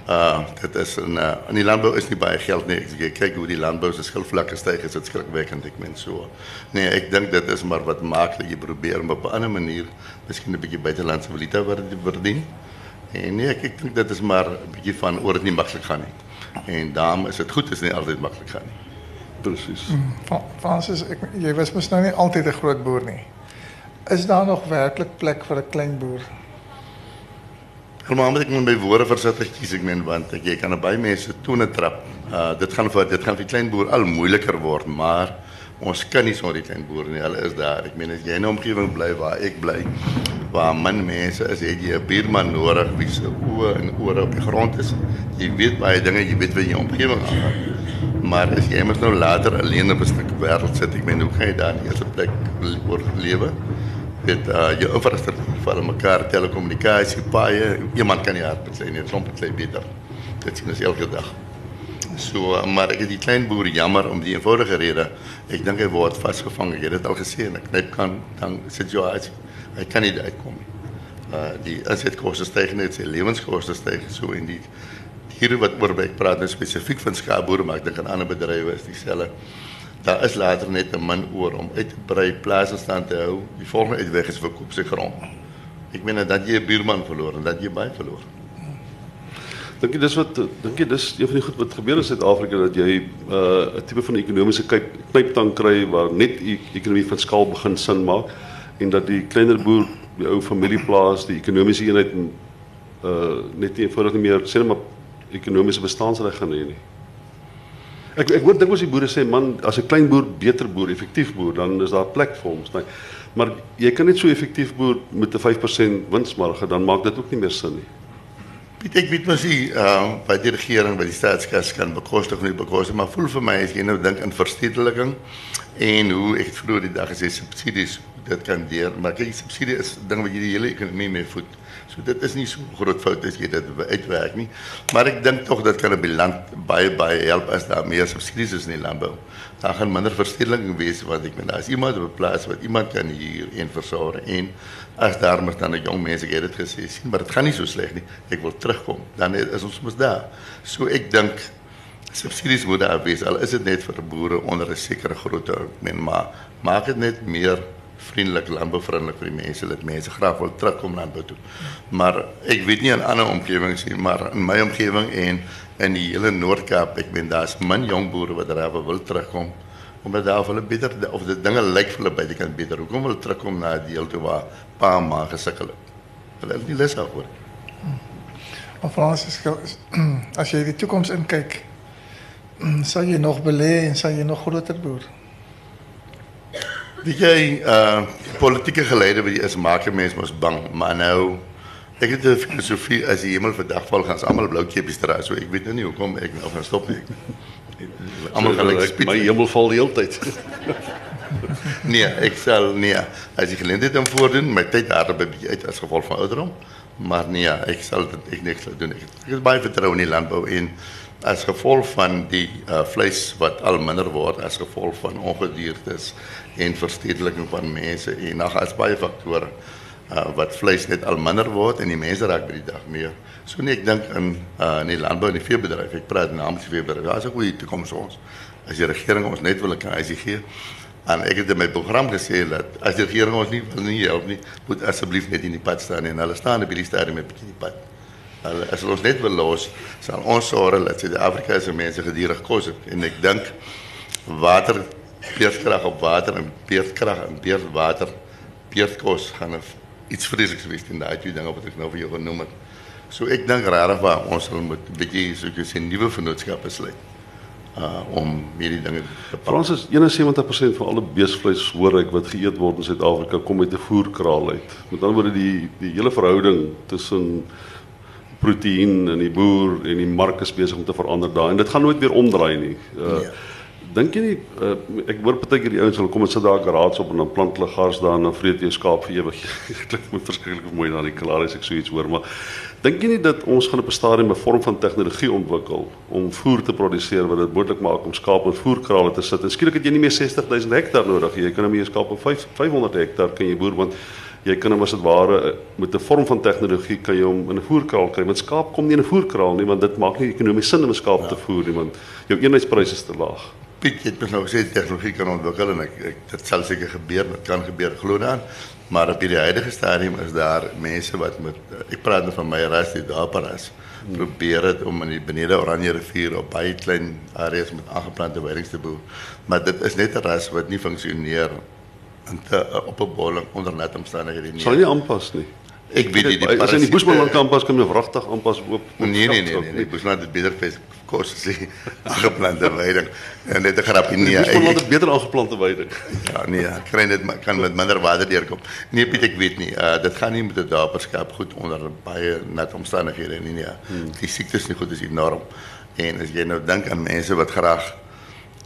uh, is een, eh, die landbouw is niet bij geld. Nee, ik kijk hoe die landbouw zijn stijgen, is het schrikwekkend. Ik zo. Nee, ik denk dat is maar wat makkelijk. Je probeert maar op een andere manier misschien een beetje buitenlandse valuta verdienen. En nee, ik denk dat is maar een beetje van, hoor het niet makkelijk gaan. En daarom is het goed, is niet altijd makkelijk gaan. Presies. Fra- Francis, ek jy was mos nou nie altyd 'n groot boer nie. Is daar nog werklik plek vir 'n klein boer? Almal moet ek moet my woorde versigtig kies ek meen want ek, jy kan baie mense tone trap. Uh dit gaan vir dit gaan vir die klein boer al moeiliker word, maar ons kan nie sonder die klein boer nie. Hulle is daar. Ek meen as jy in 'n omgewing bly waar ek bly, waar min mense is, het jy 'n buurman nodig wie se oë en ore op die grond is. Jy weet baie dinge, jy weet wat in jou omgewing aangaan. Maar as jy mos nou later alleen op 'n stuk wêreld sit, ek meen hoe gaan jy daar in eerste plek oor lewe? Dit uh jou infrastruktuur val mekaar, telekommunikasie, paaie, iemand kan nie hard sê nie, klomp klei beter. Dit sien ons elke dag. So, maar ek het die klein boer jammer om die eenvoudige rede. Ek dink hy word vasgevang. Ek het al gesê en kan dan situasie. Hy kan nie uitkom nie. Uh die insetkoste styg net, sy lewenskoste styg so en die hier wat oor ek praat nou spesifiek van skaapboere, maar ek dink aan ander bedrywe is dieselfde. Daar is later net 'n min oor om uit te brei, plase stand te hou. Die volgende uitweg is verkoop sy grond. Ek meen dat jy 'n buurman verloor en dat jy baie verloor. Dink jy dis wat dink jy dis een van die goed wat gebeur in Suid-Afrika dat jy 'n uh, tipe van ekonomiese knyptang kry waar net die ekonomie van skaal begin sin maak en dat die kleiner boer, die ou familieplaas, die ekonomiese eenheid en uh net nie eenvoudig nie meer sê net maar ekonomiese bestaansreg gaan hê nie. Ek ek hoor dikwels die boere sê man as 'n klein boer beter boer, effektief boer, dan is daar plek vir hom. Nee. Maar jy kan net so effektief boer met 'n 5% winsmarge, dan maak dit ook nie meer sin nie. Piet, ek weet mos nie uh by die regering by die staatskas kan bekostig nie bekostig, maar voel vir my as jy nou dink in verstedeliking en hoe ek vroeër die dag gesê subsidies dit kan deur, maar kyk subsidie is ding wat jy die hele ekonomie mee voed. Dit is nie so groot fout as jy dit uitwerk. Maar ek dink tog dat kan 'n land baie baie help as daar meer subsidies is in die landbou. Daar gaan minder verstedeliking wees wat ek meen. As iemand op 'n wat iemand kan hier en versorg en as daar moet dan 'n jong mens ek het dit gesê maar dit gaan nie so sleg nie. Ek wil terugkom. Dan is ons mos daar. So ek dink subsidies moet daar wees. Al is dit net vir boere onder 'n sekere grootte, ek maar maak dit net meer vriendelik landbouvriendelik vir die mense dat mense graag wil terugkom landbou toe. Maar ek weet nie in ander omgewings nie, maar in my omgewing en in die hele Noord-Kaap, ek weet daar's min jong boere wat daar wil terugkom omdat daar beter of die dinge lyk vir hulle by die kant beter. Hoekom wil hulle terugkom na die deel waar pa ma het? Hulle is nie lus daarvoor. Maar Fransis, as jy die toekoms inkyk, sal jy nog belê en jy nog groter boer? Weet jy, uh politieke geleide wat jy is maak 'n mens mos bang, maar nou ek het 'n filosofie as die hemel vandag val gaan almal blou kepies dra, so ek weet nou nie hoekom ek nou gaan stop nie. Almal gaan like spit. My hemel val die hele tyd. nee, ek sal nee, as ek geleentheid om voordoen, my tyd daar by uit as gevolg van ouderdom, maar nee, ek sal dit ek niks doen. Ek, ek het baie vertroue in die landbou en as gevolg van die uh, vleis wat al minder word as gevolg van ongediertes en verstedeliking van mense en nog as baie faktore uh, wat vleis net al minder word en die mense raak by die dag meer. So nee, ek dink in uh, in die landbou en die veebedryf, ek praat namens die veebedryf. Daar's 'n goeie toekoms vir ons. As die regering ons net wil kan as gee en ek het in my program gesê dat as die regering ons nie wil nie help nie, moet asseblief net in die pad staan en hulle staan op die stadium met 'n bietjie die pad. Hulle as ons net wil los, sal ons sorg dat Suid-Afrika se mense geduldig kos het en ek dink water beerdkrag op water en beerdkrag en beerdwater beerdkos gaan iets vreesliks wees in daai twee dinge wat ek nou vir jou genoem het. So ek dink regtig waar ons sal moet bietjie so 'n nuwe vennootskappe sluit uh om hierdie dinge te pak. Frans is 71% van alle beesvleis hoor ek wat geëet word in Suid-Afrika kom uit 'n voerkraal uit. Met ander woorde die die hele verhouding tussen proteïen in die boer en die mark is besig om te verander daar en dit gaan nooit weer omdraai nie. Uh, nee. Dink jy nie uh, ek hoor partykeer die ouens hulle kom en sit daar garage op en dan plant hulle gars daar en dan vreet jy skaap vir ewig. Dit my verskriklik mooi na die klaar as ek so iets hoor, maar dink jy nie dat ons gaan op 'n stadium 'n vorm van tegnologie ontwikkel om voer te produseer wat dit moontlik maak om skaap in voerkrale te sit? En skielik het jy nie meer 60 000 hektaar nodig nie. Jy kan nou meer skaap op 5 500 hektaar kan jy boer want jy kan hom as dit ware eh, met 'n vorm van tegnologie kan jy hom in 'n voerkraal kry. Want skaap kom nie in 'n voerkraal nie want dit maak nie ekonomies sin om 'n skaap ja. te voer nie want jou eenheidspryse is te laag. Piet het mos nou gesê tegnologie kan ontwikkel en ek, ek dit sal seker gebeur, dit kan gebeur glo dan. Maar op hierdie huidige stadium is daar mense wat met ek praat nou van my ras die daarparas hmm. probeer dit om in die benede Oranje rivier op baie klein areas met aangeplante weidings te boer. Maar dit is net 'n ras wat nie funksioneer te, uh, op 'n bolling onder net omstandighede nie. Sal nie aanpas nie. Ek weet die As in die Boesmanland kampus kan jy wragtig aanpas op. Nee nee nee nee, die Boesmanland het beter vir kos as die aangeplante weiding. En net 'n grapie nee. Boesmanland het beter aangeplante weiding. Ja nee, kry net kan met minder water deurkom. Nee Piet, ek weet nie. Uh dit gaan nie met 'n daperskap goed onder baie nat omstandighede nie nee. Hmm. Die siektes nie goed is enorm. En as jy nou dink aan mense wat graag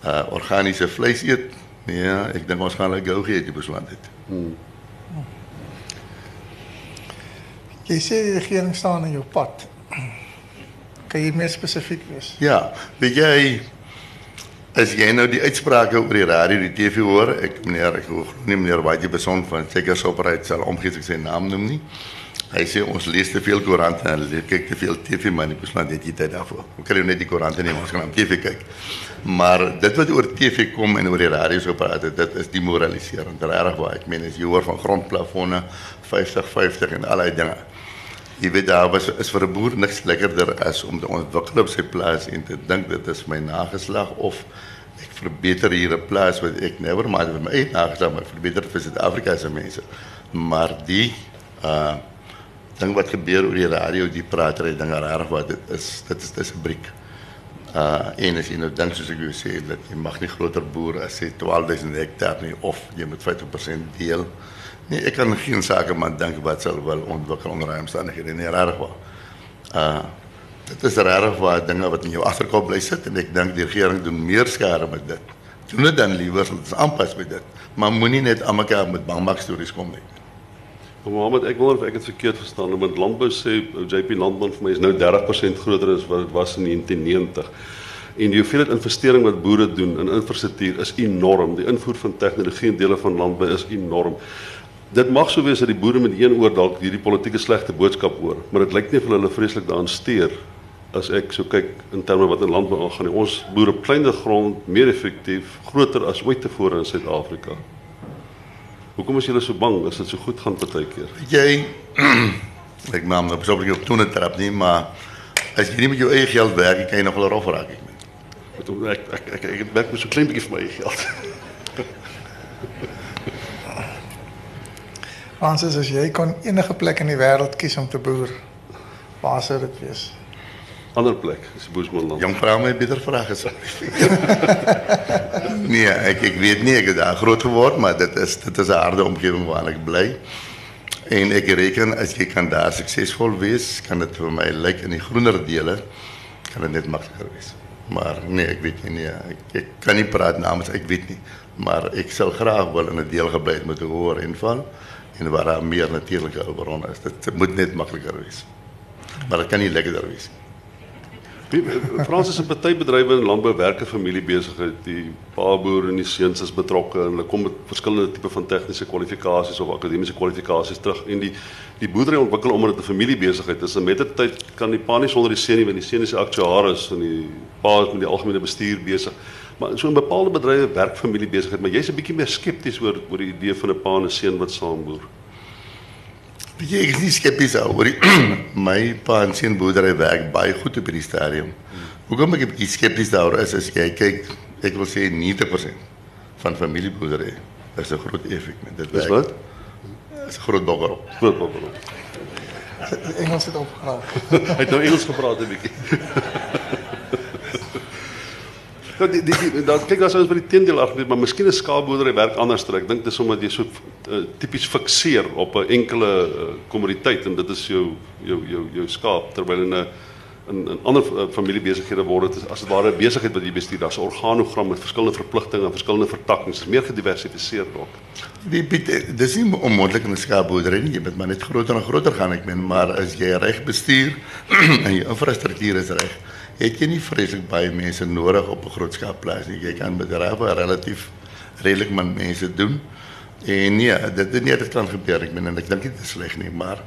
uh organiese vleis eet, Ja, ek dink ons gaan hulle gou gee die besluit het. Hmm. Jy sê die regering staan in jou pad. Kan jy meer spesifiek wees? Ja, weet jy as jy nou die uitsprake oor die radio, die TV hoor, ek meneer ek hoor nie meneer White beson van seker soperheid sal omgee sy naam noem nie. Hy sê ons lees te veel koerante en kyk te veel TV man, ek besluit net jy tyd daarvoor. Ons kan net die koerante nie, ons gaan op TV kyk. Maar dit wat oor TV kom en oor die radio so praat, dit is demoraliserend. Regtig waar. Ek meen as jy hoor van grondplafonne 50-50 en allerlei dinge. Jy weet daar was is vir 'n boer niks lekkerder as om te ontwikkel op sy plaas en te dink dit is my nageslag of ek verbeter hier 'n plaas wat ek never maar vir my eie nageslag maar verbeter vir Suid-Afrika se mense. Maar die uh ding wat gebeur oor die radio, die pratery dinge reg wat dit is, dit is dis 'n briek. Eh, uh, Eén is inderdaad, zoals ik u dat je mag niet groter boeren als je 12.000 hectare niet, of je moet 50% deel. Nee, ik kan geen zakenman denken wat zal wel ontwikkelen onder omstandigheden in raar Uh, eh, het is raar wat dingen wat in je achterkop blijft zitten. En ik denk, de regering doet meer schade met dat. Doe het dan liever, het is aanpas met dat. Maar moet niet net aan elkaar met bangmakstories komen. Mohammed, ek wonder of ek dit verkeerd verstaan, want landbou sê JP Landbou vir my is nou 30% groter as wat dit was in 1990. En die hoeveelheid investering wat boere doen in infrastruktuur is enorm. Die invoer van tegnologie in dele van landbou is enorm. Dit mag sou wees dat die boere met een oor dalk hierdie politieke slegte boodskap hoor, maar dit lyk nie of hulle vreeslik daaraan steur as ek so kyk in terme wat in landbou aangaan. Ons boere kleiner grond meer effektief, groter as ooit tevore in Suid-Afrika. Hoekom is julle so bang as dit so goed gaan partykeer? Jy ek maak nou persoonlik op toe net trap nie, maar as jy nie met jou eie geld werk, kan jy nog wel rof raak ek meen. Ek ek ek, ek, ek werk met so klein bietjie vir my eie geld. Fransis, as jy kon enige plek in die wêreld kies om te boer, waar sou dit wees? ander plek, is Boesmanland. Jonkvrouw mij bitter vragen, nee, ik, ik weet niet, ik heb daar groot geworden, maar dat is, dat is een harde omgeving waar ik blij. En ik reken, als je kan daar succesvol wees, kan het voor mij lijken in die groenere delen, kan het net makkelijker zijn. Maar nee, ik weet niet. Nee, ik, kan niet praten namens, ik weet niet. Maar ik zal graag wel in het deelgebied moeten horen invallen. En waar meer natuurlijke bronnen is. Het moet net makkelijker zijn. Maar het kan niet lekkerder zijn. Frans is 'n partybedrywe in landbou werke familie besigheid. Die pa boer en die seuns is betrokke en hulle kom met verskillende tipe van tegniese kwalifikasies of akademiese kwalifikasies terug en die die boerdery ontwikkel omdat dit 'n familie besigheid is. En met die tyd kan die pa nie sonder die seun nie, want die seun is die aktuaris en die pa is met die algemene bestuur besig. Maar so 'n bepaalde bedrywe werk familie besigheid, maar jy's 'n bietjie meer skepties oor oor die idee van 'n pa en 'n seun wat saam boer. Weet jy, ek is nie skepties oor die my pa en seun boerdery werk baie goed op hierdie stadium. Hoekom ek 'n bietjie skepties daaroor is, is jy kyk, ek wil sê 90% van familieboerdery is 'n groot effek met dit Dis werk. wat? Is 'n groot bogger. Groot bobber. Engels het opgehaal. Hy het nou Engels gepraat 'n bietjie. Ja, die die, die dan kyk daar sou ons by die teendeel argument, maar miskien 'n skaapboerdery werk anders. Ek dink dis omdat jy so uh, tipies fikseer op 'n enkele uh, kommoditeit en dit is jou jou jou jou skaap terwyl in 'n in in ander uh, familiebesighede word dit as dit ware 'n besigheid wat jy bestuur. Daar's 'n organogram met verskillende verpligtinge en verskillende vertakkings. Dit is meer gediversifiseer ook. Die Piet, dis nie onmoontlik in 'n skaapboerdery nie, jy moet maar net groter en groter gaan ek meen, maar as jy reg bestuur en jou infrastruktuur is reg, het jy nie vreeslik baie mense nodig op 'n groot. Jy kan met regtig relatief redelik min mense doen. En nee, dit dit nie dit kan gebeur. Ek meen en ek dink nie dit is sleg nie, maar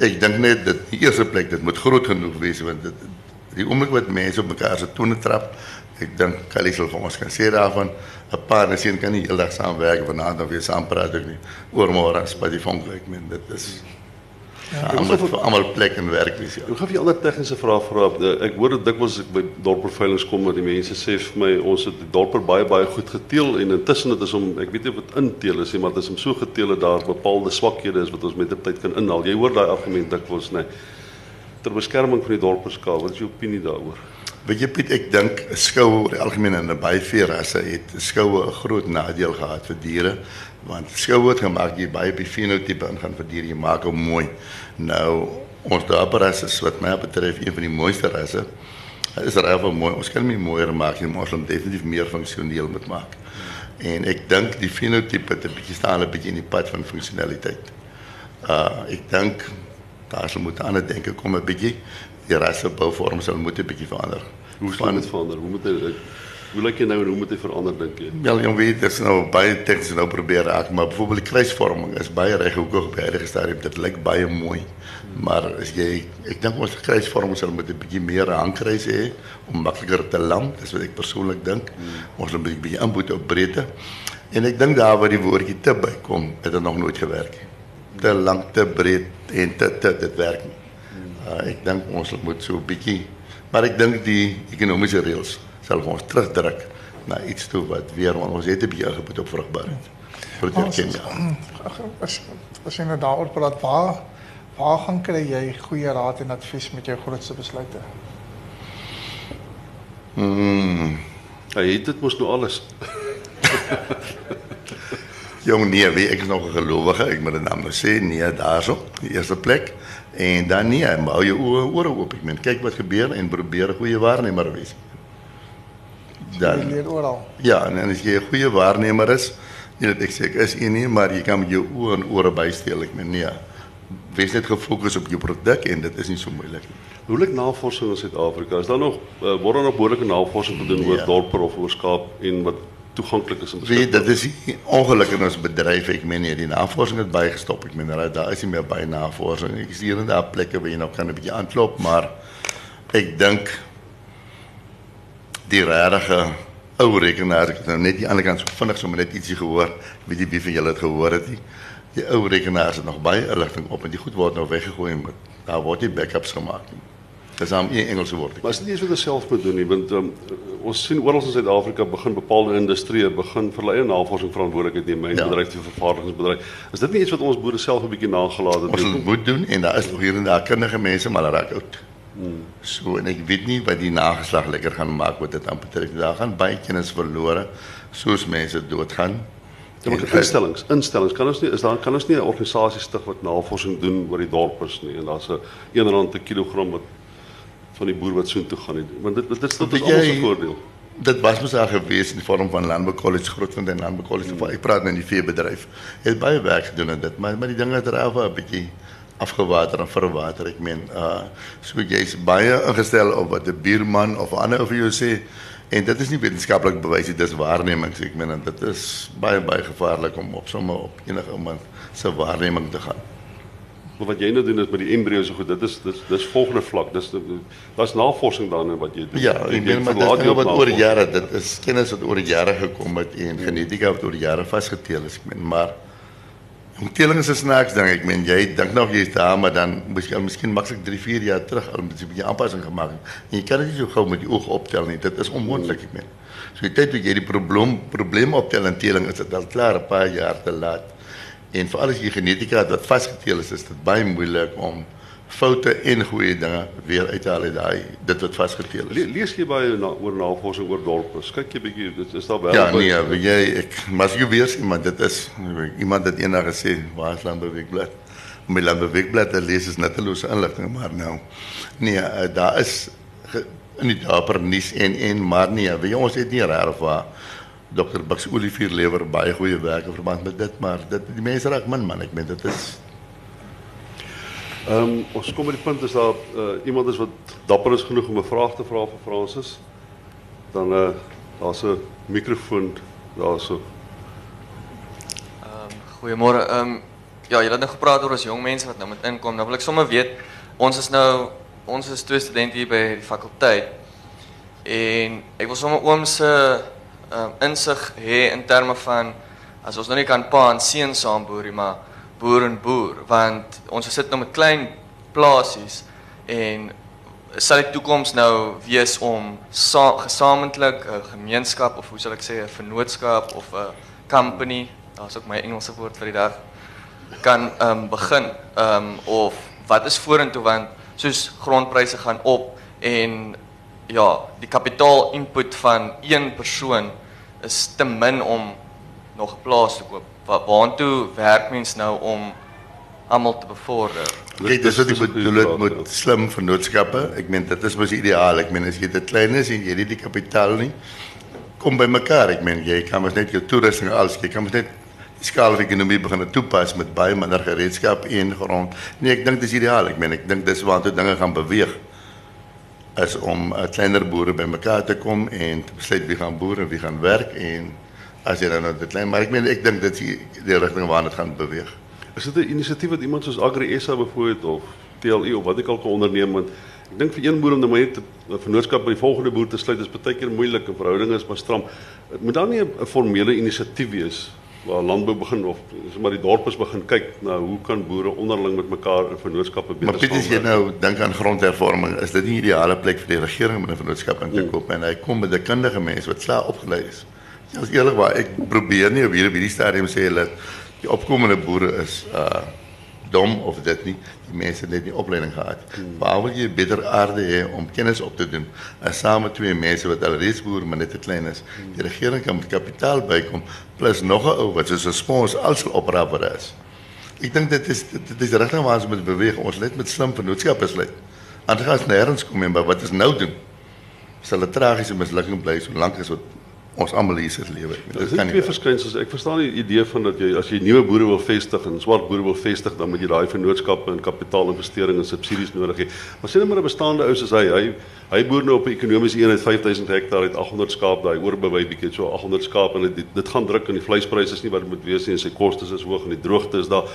ek dink net dat die eerste plek dit moet groot genoeg wees want die oomblik wat mense op mekaar se tone trap, ek dink Kali sal ons kan sê daarvan 'n paar en sien kan nie heeldag saamwerk vanaand of weer saam praat ook nie. Die vonk meen dit is ja, almal vir almal plek en werk wees ja. Ek gaan vir 'n ander tegniese vraag vra. Ek hoor dit dikwels ek by kom dat die mense sê vir my ons het die dorpe baie baie goed geteel en intussen dit is om ek weet nie of dit inteel is nie, maar dit is om so geteel dat daar bepaalde swakhede is wat ons met die tyd kan inhaal. Jy hoor daai argument dikwels nê. Ter beskerming van die dorperskaal, wat is jou opinie daaroor? Weet jy Piet, ek dink skoue oor die algemeen in baie veerasse het skoue 'n groot nadeel gehad vir diere want het gemaak jy baie die fenotipe ingaan vir diere, jy maak hom mooi. Nou ons dorprasse is wat my betref een van die mooiste rasse. Hy is regtig mooi. Ons kan hom mooier maak ons moet definitief meer funksioneel moet maak. En ek dink die fenotipe het 'n bietjie staan 'n bietjie in die pad van funksionaliteit. Uh ek dink daar sal moet aan denke kom 'n bietjie. Die rasse bouvorm sal moet 'n bietjie verander. Hoe staan dit verander? Hoe moet dit Hoe lyk jy nou hoe moet hy verander dink jy? Wel, jy weet, dit is nou baie tegnies nou probeer raak, maar byvoorbeeld die kruisvorming is baie reghoekig op die huidige stadium. Dit lyk baie mooi. Maar as jy ek dink ons kruisvorming sal met 'n bietjie meer hangkruis hê om makliker te land, dis wat ek persoonlik dink. Ons moet 'n bietjie inboet op breedte. En ek dink daar waar die woordjie te bykom, het dit nog nooit gewerk nie. Te lank, te breed en te te dit werk nie. Uh, ek dink ons moet so 'n maar ek dink die ekonomiese reëls sal ons terugdruk na iets toe wat weer want ons het 'n bietjie ingepoet op vrugbaarheid. Vir die Kenia. Ag, As as jy nou daaroor praat, waar waar gaan kry jy goeie raad en advies met jou grootste besluite? Mm. Hy het dit mos nou alles. Jong nee, wie ek is nog 'n gelowige, ek moet dit nou sê, nee daarso, die eerste plek. En dan nee, hou jou oë ore oop. Ek meen, kyk wat gebeur en probeer 'n goeie waarnemer wees. Ja, en, en als je een goede waarnemer is, dat ik zeg is je niet, maar je kan met je oren en oren bijstellen. Ik meen, wees net gefocust op je product en dat is niet zo moeilijk. Hoe lijkt navorsing in Zuid-Afrika? Is daar nog, eh, uh, worden nog behoorlijke navorsing gedoen ja. over dorpen of oorschap en wat toegankelijk is? Weet, dat is ongelukkig in ons bedrijf. Ik meen, die navorsing is bijgestopt. Ik meen, daar is niet meer bij navorsing. Ik zie hier en daar plekken waar je nog kan een beetje aankloppen, maar ik denk die regte ou rekenaar, ek het nou net die ander kant so vinnig sommer net ietsie gehoor. Weet nie wie van julle het gehoor het nie. Die ou rekenaars het nog baie inligting op en die goed word nou weggegooi met daar word nie backups gemaak nie. Dis aan een Engelse woord. Maar is dit nie iets wat ons self moet doen nie, want um, ons sien oral in Suid-Afrika begin bepaalde industrieë begin verleë navorsing verantwoordelikheid neem, Ja. bedryf die vervaardigingsbedryf. Is dit nie iets wat ons boere self 'n bietjie nagelaat het Ons nie? het moet doen en daar is nog hier en daar kundige mense maar hulle raak oud. So en ek weet nie wat die nageslag lekker gaan maak wat dit aan betref. Daar gaan baie kennis verlore soos mense doodgaan. Ja, maar En- instellings, instellings kan ons nie is daar kan ons nie 'n organisasie stig wat navorsing doen oor die dorpers nie en daar's 'n 1 rand per kilogram wat van die boer wat soontoe gaan nie. Want dit dit is dit is almal se voordeel. Dit was mos al gewees in die vorm van Landbou College Grootfontein Landbou College. Hmm. Ek praat nou in die veebedryf. Het baie werk gedoen aan dit, maar maar die dinge het raaf 'n bietjie afgewater en verwater. Ek meen, uh so jy's baie ingestel op wat 'n buurman of ander of jou sê en dit is nie wetenskaplik bewys nie, dis waarnemings. Ek meen en dit is baie baie gevaarlik om op sommer op enige iemand se waarneming te gaan. Maar wat jy nou doen is met die embryos so goed, dit is dis dis volgende vlak. Dis daar's navorsing daarin wat jy doen. Ja, ek meen maar dit nie is op wat oor jare dit is kennis wat oor jare gekom het en genetika wat oor jare vasgeteel is. Ek meen maar omteling is 'n snaaks ding. Ek meen jy dink nog jy's daar maar dan al miskien maklik 3, 4 jaar terug al met 'n bietjie aanpassing gemaak het. En jy kan dit nie so gou met die oog optel nie. Dit is onmoontlik, ek meen. So die tyd wat jy die probleem probleem optel in teling is dit al klaar 'n paar jaar te laat. En veral as jy genetika het wat vasgeteel is, is dit baie moeilik om foute en goeie dinge weer uit te haal uit daai dit wat vasgeteel is. Le lees jy baie na, oor navorsing oor dorpe? Kyk jy bietjie, dit is daar wel Ja, nee, weet jy, ek mas jy weer iemand dit is iemand het eendag gesê, waar is Landbouweekblad? My Landbouweekblad te lees is nuttelose inligting, maar nou nee, uh, daar is ge, in die dapper nuus en en maar nee, weet jy ons het nie regtig waar Dr. Bux Olivier lewer baie goeie werk in verband met dit, maar dit die mense raak min man, ek meen dit is Ehm um, ons kom by die punt is daar uh, iemand is wat dapper is genoeg om 'n vraag te vra vir Fransis. Dan uh, daar's 'n mikrofoon daarso. Ehm goeiemôre. Ehm ja, julle het nou gepraat oor ons jong mense wat nou moet inkom. Nou wil ek sommer weet, ons is nou ons is twee studente hier by die fakulteit. En ek wil sommer oom se ehm insig hê in terme van as ons nou nie kan pa en seun saam boer nie, maar boer en boer, want ons sit nou met klein plasies en sal die toekoms nou wees om sa gesamentlik 'n gemeenskap of hoe sal ek sê 'n vennootskap of 'n company, daar's ook my Engelse woord vir die dag, kan ehm um, begin ehm um, of wat is vorentoe want soos grondpryse gaan op en ja, die kapitaal input van een persoon is te min om nog 'n plaas te koop. Wa waantoe werk mens nou om almal te bevorder? Kyk, dis wat ek bedoel het met slim vennootskappe. Ek meen dit is mos ideaal. Ek meen as jy dit klein is en jy het nie die kapitaal nie, kom by mekaar. Ek meen jy kan mos net jou toerusting alles, jy kan mos net die skaalekonomie begin toepas met baie minder gereedskap en grond. Nee, ek dink dis ideaal. Ek meen ek dink dis waartoe dinge gaan beweeg. is om uh, kleiner boere bymekaar te kom en te besluit wie gaan boer en wie gaan werk en as jy dan nou dit klein maar ek meen ek dink dit is die, die rigting waarna dit gaan beweeg. Is dit 'n inisiatief wat iemand soos Agri SA byvoorbeeld of TLE of wat ek al kan onderneem want ek dink vir een boer om nou net 'n vennootskap by die volgende boer te sluit is baie keer moeilik en verhoudinge is maar stram. Moet daar nie 'n formele inisiatief wees waar landbou begin of sommer die dorpes begin kyk na hoe kan boere onderling met mekaar in vennootskappe beter Maar Piet as jy nou dink aan grondhervorming, is dit nie die ideale plek vir die regering om 'n vennootskap in te Hmm. koop en hy kom met 'n kundige mens wat slaag opgelei is. As eerlikwaar, ek probeer nie op hierdie hierdie stadium sê dat die opkomende boere is uh dom of dit nie. Die mense het net nie opleiding gehad. Hmm. Waar wil jy beter aarde hê om kennis op te doen? As saam met twee mense wat alreeds boer maar net te klein is. Die regering kan met kapitaal bykom plus nog 'n ou wat soos 'n spons alsal opraap wat is. Ek dink dit is dit, is die rigting waar ons moet beweeg. Ons net met slim vennootskappe sluit. Anders gaan ons nêrens kom en maar wat ons nou doen sal 'n tragiese mislukking bly solank as wat ons almal hier sit lewe. Dit kan twee nie. verskynsels. Ek verstaan die idee van dat jy as jy nuwe boere wil vestig en swart boere wil vestig, dan moet jy daai vennootskappe en kapitaalinvestering en subsidies nodig hê. Maar sien net maar 'n bestaande ou soos hy, hy hy boer nou op 'n ekonomiese eenheid 5000 hektaar, het 800 skaap, daai oorbewy bietjie so 800 skaap en dit dit gaan druk en die vleispryse is nie wat dit moet wees nie en sy kostes is hoog en die droogte is daar.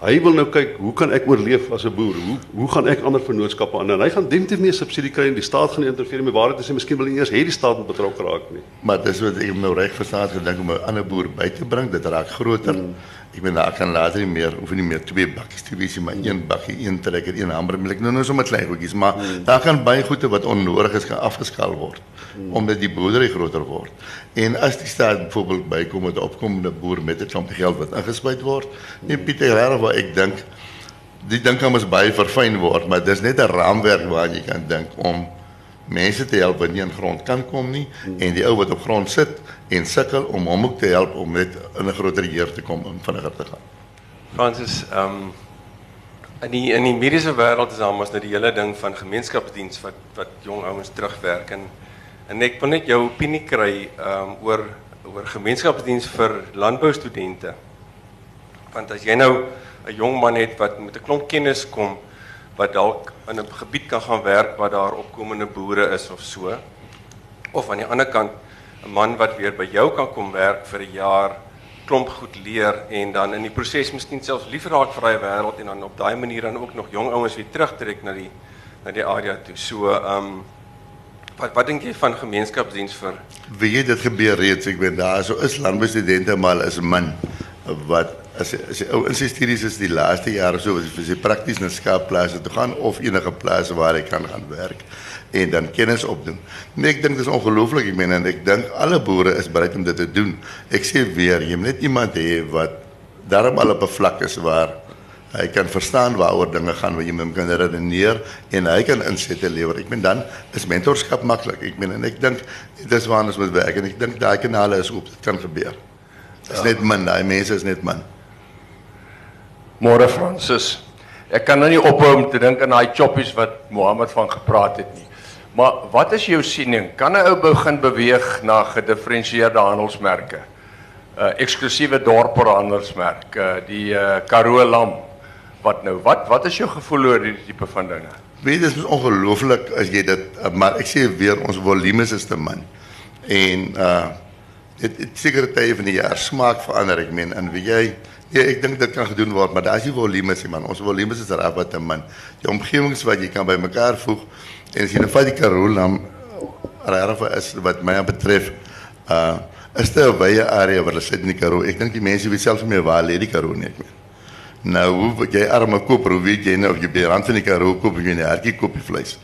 Hy wil nou kyk, hoe kan ek oorleef as 'n boer? Hoe hoe gaan ek ander vennootskappe aan? En hy gaan definitief nie 'n subsidie kry en die staat gaan nie interfereer met waarheid is hy miskien wil nie eers hê die staat moet betrokke raak nie. Maar dis wat ek nou reg verstaan gedink om 'n ander boer by te bring. Dit raak groter. Mm. Ek meen daar kan later nie meer hoef nie meer twee bakkies te wees maar een bakkie, een trekker, een hamer. Ek nou nou sommer klein goedjies, maar mm. daar kan baie goede wat onnodig is gaan afgeskaal word mm. omdat die boerdery groter word. En as die staat byvoorbeeld bykom met 'n opkomende boer met 'n klomp geld wat ingespuit word, nee Pieter regtig wat ek dink die ding kan mos baie verfyn word, maar dis net 'n raamwerk waaraan jy kan dink om mense te help wat nie aan grond kan kom nie en die ou wat op grond sit en sukkel om hom ook te help om net in 'n groter heer te kom en vinniger te gaan. Fransis, ehm um, in die in die mediese wêreld is daar mos nou die hele ding van gemeenskapsdiens wat wat jong ouens terugwerk en en ek wil net jou opinie kry ehm um, oor oor gemeenskapsdiens vir landboustudente. Want as jy nou 'n jong man het wat met 'n klomp kennis kom wat dalk in 'n gebied kan gaan werk waar daar opkomende boere is of so. Of aan die ander kant 'n man wat weer by jou kan kom werk vir 'n jaar, klomp goed leer en dan in die proses miskien selfs lief raak vir daai wêreld en dan op daai manier dan ook nog jong ouens weer terugtrek na die na die area toe. So, ehm um, wat wat dink jy van gemeenskapsdiens vir Wie dit gebeur reeds, ek weet daar so is landboustudente maar is min wat as as ou in sy studies is die laaste jaar of so as jy prakties na skaapplase toe gaan of enige plase waar jy kan gaan werk en dan kennis opdoen. Nee, ek dink dit is ongelooflik. Ek meen en ek dink alle boere is bereid om dit te doen. Ek sê weer, jy moet net iemand hê wat daarom al op 'n vlak is waar hy kan verstaan waaroor dinge gaan, waar jy met hom kan redeneer en hy kan insette lewer. Ek meen dan is mentorskap maklik. Ek meen en ek dink dis waar ons moet werk en ek dink daai kanale is oop. Dit kan gebeur. Dit is net min, daai mense is net min. Môre Fransis. Ek kan nou nie ophou om te dink aan daai choppies wat Mohammed van gepraat het nie. Maar wat is jou siening? Kan 'n ou begin beweeg na gedifferensieerde handelsmerke? Uh eksklusiewe dorperhandelsmerk, uh die uh Karoo lam. Wat nou? Wat wat is jou gevoel oor hierdie tipe van dinge? Weet dit is ongelooflik as jy dit maar ek sê weer ons volumes is te min. En uh dit dit van die jaar smaak verander ek meen en wie jy ja ek dink dit kan gedoen word maar daar is nie volumes nie man. Ons volumes is reg wat te min. Die omgewings wat jy kan bymekaar voeg en as jy nou vat die Karoo lam regtig is wat my betref uh is dit 'n wye area waar hulle sit in die Karoo. Ek dink die mense weet self nie meer waar lê die Karoo nie ek meen. Nou, hoe jy arme koop, hoe weet jy nou of jy by die rand van die Karoo koop of jy 'n hertjie koop die vleis?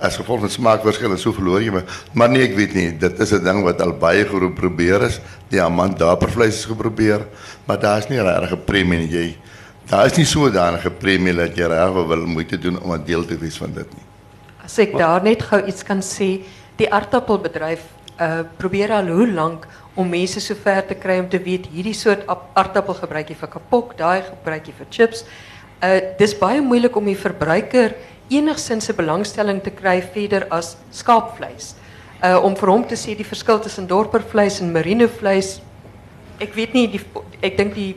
Als gevolg van smaakverschillen, zo verloor je. Maar nee, ik weet niet. Dat is het ding wat al baie geprobeerd is. Diamant dapervlees is geprobeerd. Maar daar is niet een erg premie. Jy, daar is niet zodanige premie dat je erg wel moeite doen om een deel te wezen van dit. Nie. Als ik daar net gauw iets kan zien. Die aardappelbedrijf uh, eh, probeer al hoe lang om mensen zo ver te krijgen om te weten, hierdie soort aardappel gebruik je voor kapok, daar gebruik je voor chips. Eh, het is baie moeilijk om je verbruiker enigsins 'n belangstelling te kry verder as skaapvleis. Uh om vir hom te sê die verskil tussen dorpervleis en merino vleis. Ek weet nie die ek dink die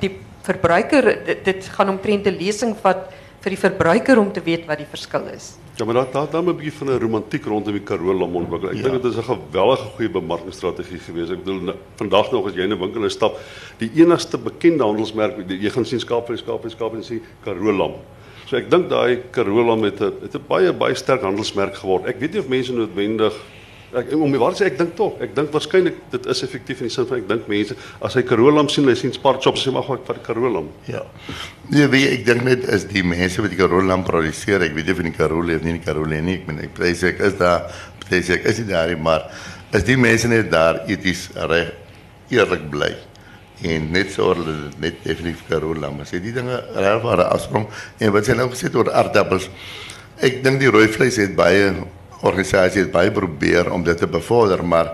die verbruiker dit, dit gaan omtrent 'n lesing vat vir die verbruiker om te weet wat die verskil is. Ja, maar daar daar daar 'n bietjie van 'n romantiek rondom die Karoo lam ontwikkel. Ek Ja. dink dit is 'n geweldige goeie bemarkingsstrategie geweest. Ek bedoel nou, vandag nog as jy in 'n winkel instap, die enigste bekende handelsmerk jy gaan sien skaapvleis, skaapvleis, skaapvleis en sê Karoo lam. So ek dink daai Karoo lam het 'n het 'n baie baie sterk handelsmerk geword. Ek weet nie of mense noodwendig ek om die te sê ek dink tog. Ek dink waarskynlik dit is effektief in die sin van ek dink mense as hy Karoo lam sien, hulle sien Spar Chops sê maar ek vat die Karoo lam. Ja. Nee, jy, ek dink net is die mense wat die Karoo lam produseer, ek weet nie of in die Karoo leef nie, die leef nie. Ek meen ek sê ek is daar, sê ek is nie daar nie, maar is die mense net daar eties reg eerlik bly En net zo net definitief Carola. Maar ze die dingen raar waren afsprong. En wat zijn nou gezegd door aardappels. Ik denk die rooivlees heeft bij organisatie bij proberen om dat te bevorderen. Maar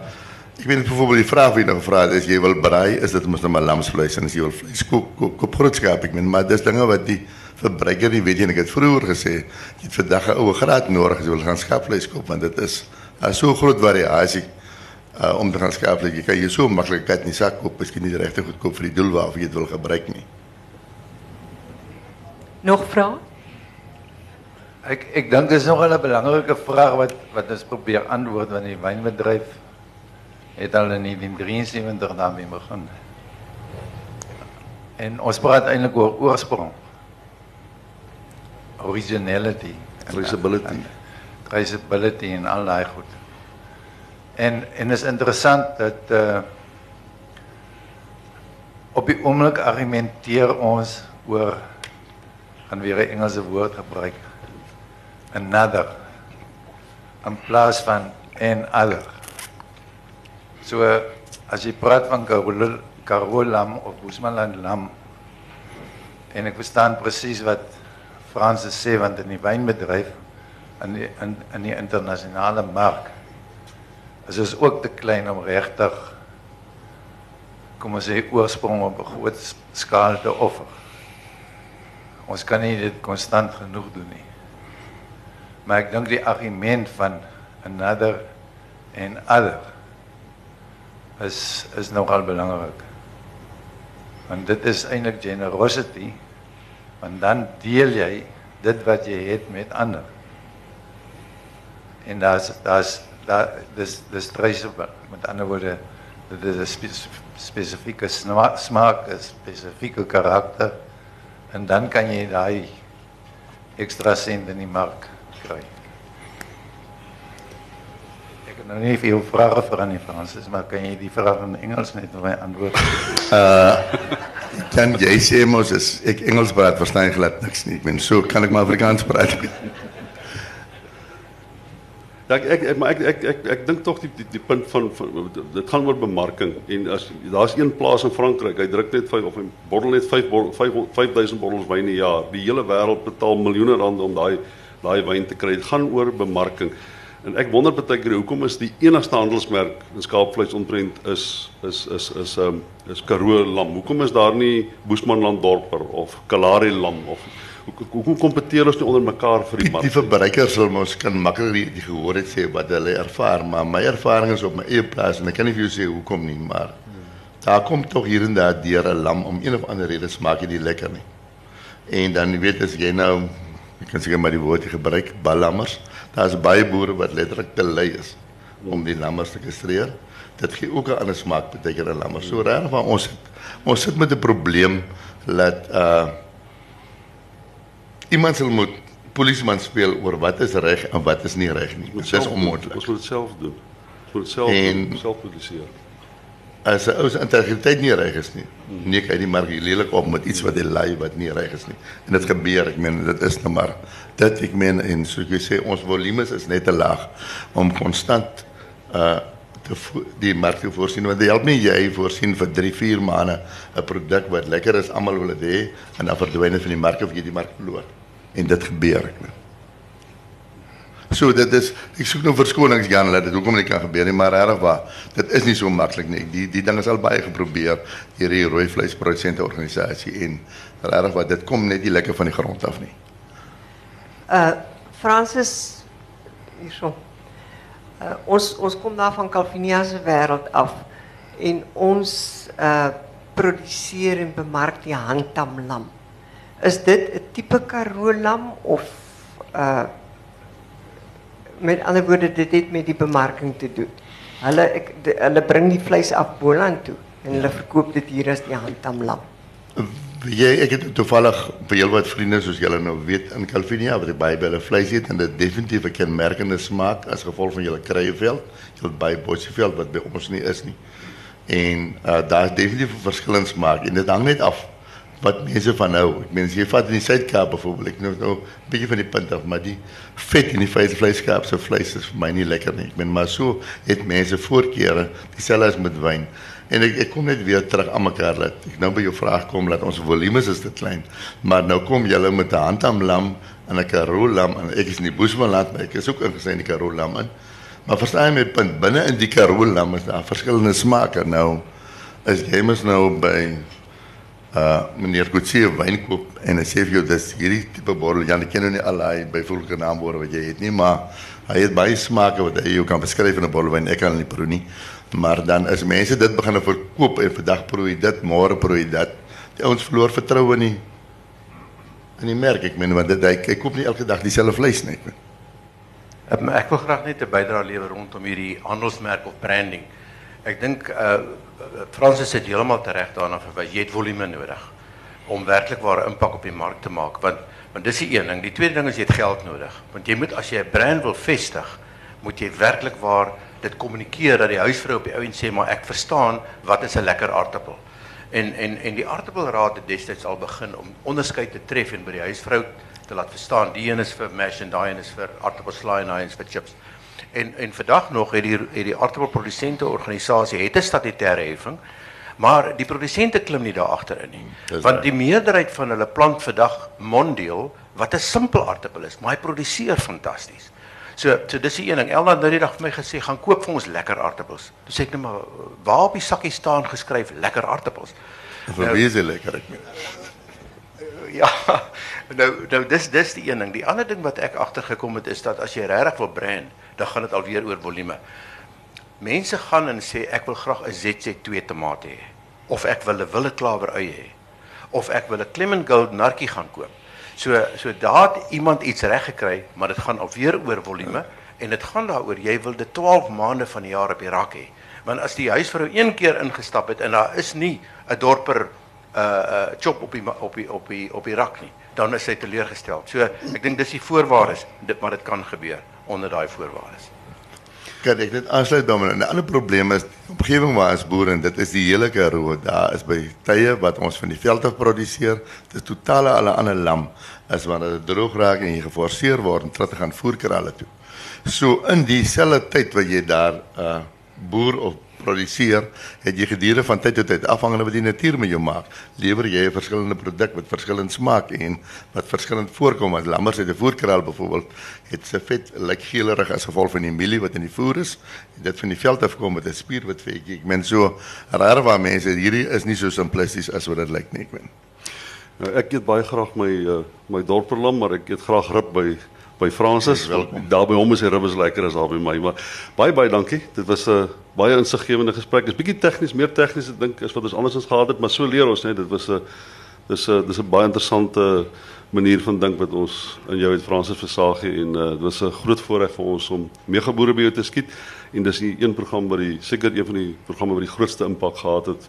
ik weet bijvoorbeeld die vraag die nog gevraagd is. Je wil braai, is dat moest nou maar lamsvlees. En als je wil vlees, koop, koop, koop grootschap. Ik maar dat is dingen wat die verbruiker die weet. En ik heb het vroeger gezegd. Je hebt vandaag een oude graad nodig. Je wil gaan schaapvlees kopen. Want dat is, dat is zo'n groot variatie. Eh, om te gaan schakelen. Je kan je zo makkelijk uit niet zak kopen. Misschien niet recht goedkoop voor die doel of je het wil gebruiken. Nog vrouw. Ik, ik denk dat is nogal een belangrijke vraag wat, wat ons probeer antwoorden. Want die wijnbedrijf heeft al in 1973 daarmee begonnen. En ons praat eigenlijk over oorsprong. Originality. Traceability. En, en, traceability en al goed. En en is interessant dat uh op die oomblik argumenteer ons oor gaan weer 'n Engelse woord gebruik another in plaas van en other. So as jy praat van Karoo Karoo lam of Boesmanland lam en ek verstaan presies wat Fransis sê want in die wynbedryf in die in, in mark is ons ook te klein om regtig kom ons sê oorsprong op 'n groot skaal te offer. Ons kan nie dit konstant genoeg doen nie. Maar ek dink die argument van another en other is is nogal belangrik. Want dit is eintlik generosity. Want dan deel jy dit wat jy het met ander. En daar's daar's daar dis dis traceable. Met ander woorde dit is 'n spe spesifieke sma smaak, 'n spesifieke karakter en dan kan jy daai ekstra sent in die mark kry. Ek het nou nie veel vrae vir aan die Fransis, maar kan jy die vraag in Engels net vir my antwoord? Dan jy sê mos ek Engels praat verstaan glad niks nie. Ek so kan ek maar Afrikaans praat. Ja, ek ek ek maar ek ek ek, ek dink tog die, die die punt van, van dit gaan oor bemarking en as daar's een plaas in Frankryk, hy druk net 5 of hy bottel net 5 5000 bottels wyn 'n jaar. Die hele wêreld betaal miljoene rande om daai daai wyn te kry. Dit gaan oor bemarking. En ek wonder baie keer hoekom is die enigste handelsmerk in skaapvleis omtrent is is is is um, is Karoo lam. Hoekom is daar nie Boesmanland dorper of Kalahari lam of hoekom hoekom kompeteer ons nie onder mekaar vir die Die, mark? die verbruikers sal mos kan maklik die gehoor het sê wat hulle ervaar, maar my ervaring is op my eie plaas en ek kan nie vir jou sê hoekom nie, maar daar kom tog hier en daar deur 'n lam om een of ander rede smaak dit lekker nie. En dan weet as jy nou ek kan seker maar die woord gebruik, ballammers. Daar's baie boere wat letterlik te lui is om die lammers te kastreer. Dit gee ook 'n ander smaak baie keer 'n lammer. So reg van ons sit, ons sit met 'n probleem dat uh iemand sal moet polisieman speel oor wat is reg en wat is nie reg nie. Dit is onmoontlik. Ons moet dit self doen. Ons moet dit self En- doen, self produseer. As 'n ou se integriteit nie reg is nie, nee, hy die mark lelik op met iets wat hy lei wat nie reg is nie. En dit gebeur, ek meen dit is nou maar dit ek meen en so ek sê ons volumes is net te laag om konstant uh die mark te voorsien want dit help nie jy voorsien vir 3, 4 maande 'n produk wat lekker is, almal wil dit en dan verdwyn dit van die mark of jy die mark verloor. En dit gebeur ek meen. So dit is ek soek nou verskonings Jan dat dit hoekom dit kan gebeur maar regtig waar dit is nie so maklik nie. Die die ding is al baie geprobeer deur die rooi vleisprodusente organisasie en regtig waar dit kom net nie lekker van die grond af nie. Uh Francis hierso. Uh ons ons kom daar van Calvinia se wêreld af en ons uh produseer en bemark die handtamlam. Is dit 'n tipe Karoo lam of uh met ander woorde dit het met die bemarking te doen. Hulle ek de, hulle bring die vleis af Boland toe en hulle verkoop dit hier as die handtam lam. Jy ek het toevallig heel wat vriende soos julle nou weet in Calvinia wat baie by hulle vleis eet en dit definitief kenmerkende smaak as gevolg van julle kruieveld, julle by Bosveld wat by ons nie is. En uh, daar is definitief 'n verskillende smaak en dit hang net af wat mensen van nou. Ik bedoel, je vat in de Zuidkaap bijvoorbeeld, ik noem nou een beetje van die punt af, maar die vet in die vleeskaapse vlees is voor mij niet lekker. Nie. Ik ben maar zo het mensen voorkeren, diezelfde als met wijn. En ik, kom net weer terug aan elkaar. Laat ik nou bij je vraag kom, dat onze volumes is te klein. Maar nou kom jullie met de hand aan lam en een karoo lam. En ik is niet boesman laat, maar ik is ook een die karoo lam en. Maar verstaan je mijn punt, binnen in die karoo lam is daar verschillende smaken. Nou, als jij nou bij eh, meneer Goetsier wijn en hij zegt, joh, dat is jullie type borrel. Ja, ik ken u niet allerlei bijvoeglijke wat jij het niet, maar hij heeft bij smaken wat je kan beschrijven een borrelwijn. Ik kan het niet proeven. Maar dan als mensen dat beginnen verkopen en vandaag dag je dat, morgen proef je dat. Ons verloor vertrouwen niet. En die merk ik, men, want dat, ik, ik koop niet elke dag diezelfde vlees. Nee. Ik wil graag net 'n bijdrage leveren rondom hierdie handelsmerk of branding. Ik denk... Uh, eh, Fransis het heeltemal reg daarna verwys. Jy het volume nodig om werklik waar impak op die mark te maak want want dis die een ding. Die tweede ding is jy het geld nodig. Want jy moet as jy 'n wil vestig, moet jy werklik waar dit kommunikeer dat die huisvrou op die ou maar ek verstaan wat is 'n lekker aartappel. En en en die aartappelraad het destyds al begin om onderskeid te tref en by die huisvrou te laat verstaan die een is vir mash en daai een is vir aartappelslaai en een is vir chips. En en vandag nog het die het die aardappelprodusente organisasie het 'n statutêre heffing, maar die produsente klim nie daar agterin nie. Dis want die meerderheid van hulle plant vandag mondeel wat 'n simpel aardappel is, maar hy produseer fantasties. So so dis die een ding. Elna het nou die dag vir my gesê gaan koop vir ons lekker aardappels. Toe sê ek net maar waar op die sakkie staan geskryf lekker aardappels. Vir nou, wie is dit lekker ek meen? Ja. Nou nou dis dis die een ding. Die ander ding wat ek agtergekom het is dat as jy regtig wil brand dan gaan dit alweer oor volume. Mense gaan en sê ek wil graag 'n ZZ2 tomate hê of ek wil 'n wille klawer eie hê of ek wil 'n Clement Gold narkie gaan koop. So so het iemand iets reg gekry, maar dit gaan alweer oor volume en dit gaan daaroor jy wil dit 12 maande van die jaar op die rak hê. Want as die huisvrou een keer ingestap het en daar is nie 'n dorper uh uh chop op die op die op die op die rak nie, dan is sy teleurgestel. So ek dink dis die voorwaardes, dit maar dit kan gebeur onder daai voorwaardes. Kan ek net aansluit daarmee? 'n Ander probleem is omgewing waar ons boer en dit is die hele Karoo. Daar is by tye wat ons van die veld af produseer, dit is totale alle ander lam as wanneer dit droog raak en jy geforseer word om terug te gaan voerkralle toe. So in dieselfde tyd wat jy daar uh boer of produseer, het jy gedurende van tyd tot tyd afhangende wat die natuur met jou maak, lewer jy 'n verskillende produk met verskillende smaak en wat verskillend voorkom. As lammers uit 'n voerkraal byvoorbeeld, het se vet lyk geelerig as gevolg van die mielie wat in die voer is. Dit van die veld af kom met 'n spierwit vetjie. Ek meen so raar waar mense hierdie is nie so simplisties as wat dit lyk nie, ek meen. Nou, ek eet baie graag my uh, my dorperlam, maar ek eet graag rib by by Francis. Welkom. Daar by hom is die ribbes lekker as daar by my, maar baie baie dankie. Dit was 'n uh, baie insiggewende gesprek. Dit is bietjie tegnies, meer tegnies ek dink as wat ons andersins gehad het, maar so leer ons net. Dit was 'n uh, dis 'n uh, dis 'n baie interessante manier van dink wat ons in jou het Francis Versagie en uh, dit was 'n groot voorreg vir ons om megaboere by jou te skiet en dis die een program wat die seker een van die programme wat die grootste impak gehad het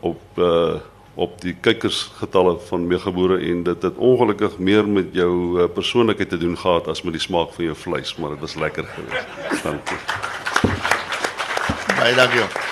op uh, op die kykersgetalle van meegaboere en dit het ongelukkig meer met jou uh, persoonlikheid te doen gehad as met die smaak van jou vleis, maar dit was lekker geweest. Dankie. Baie dankie.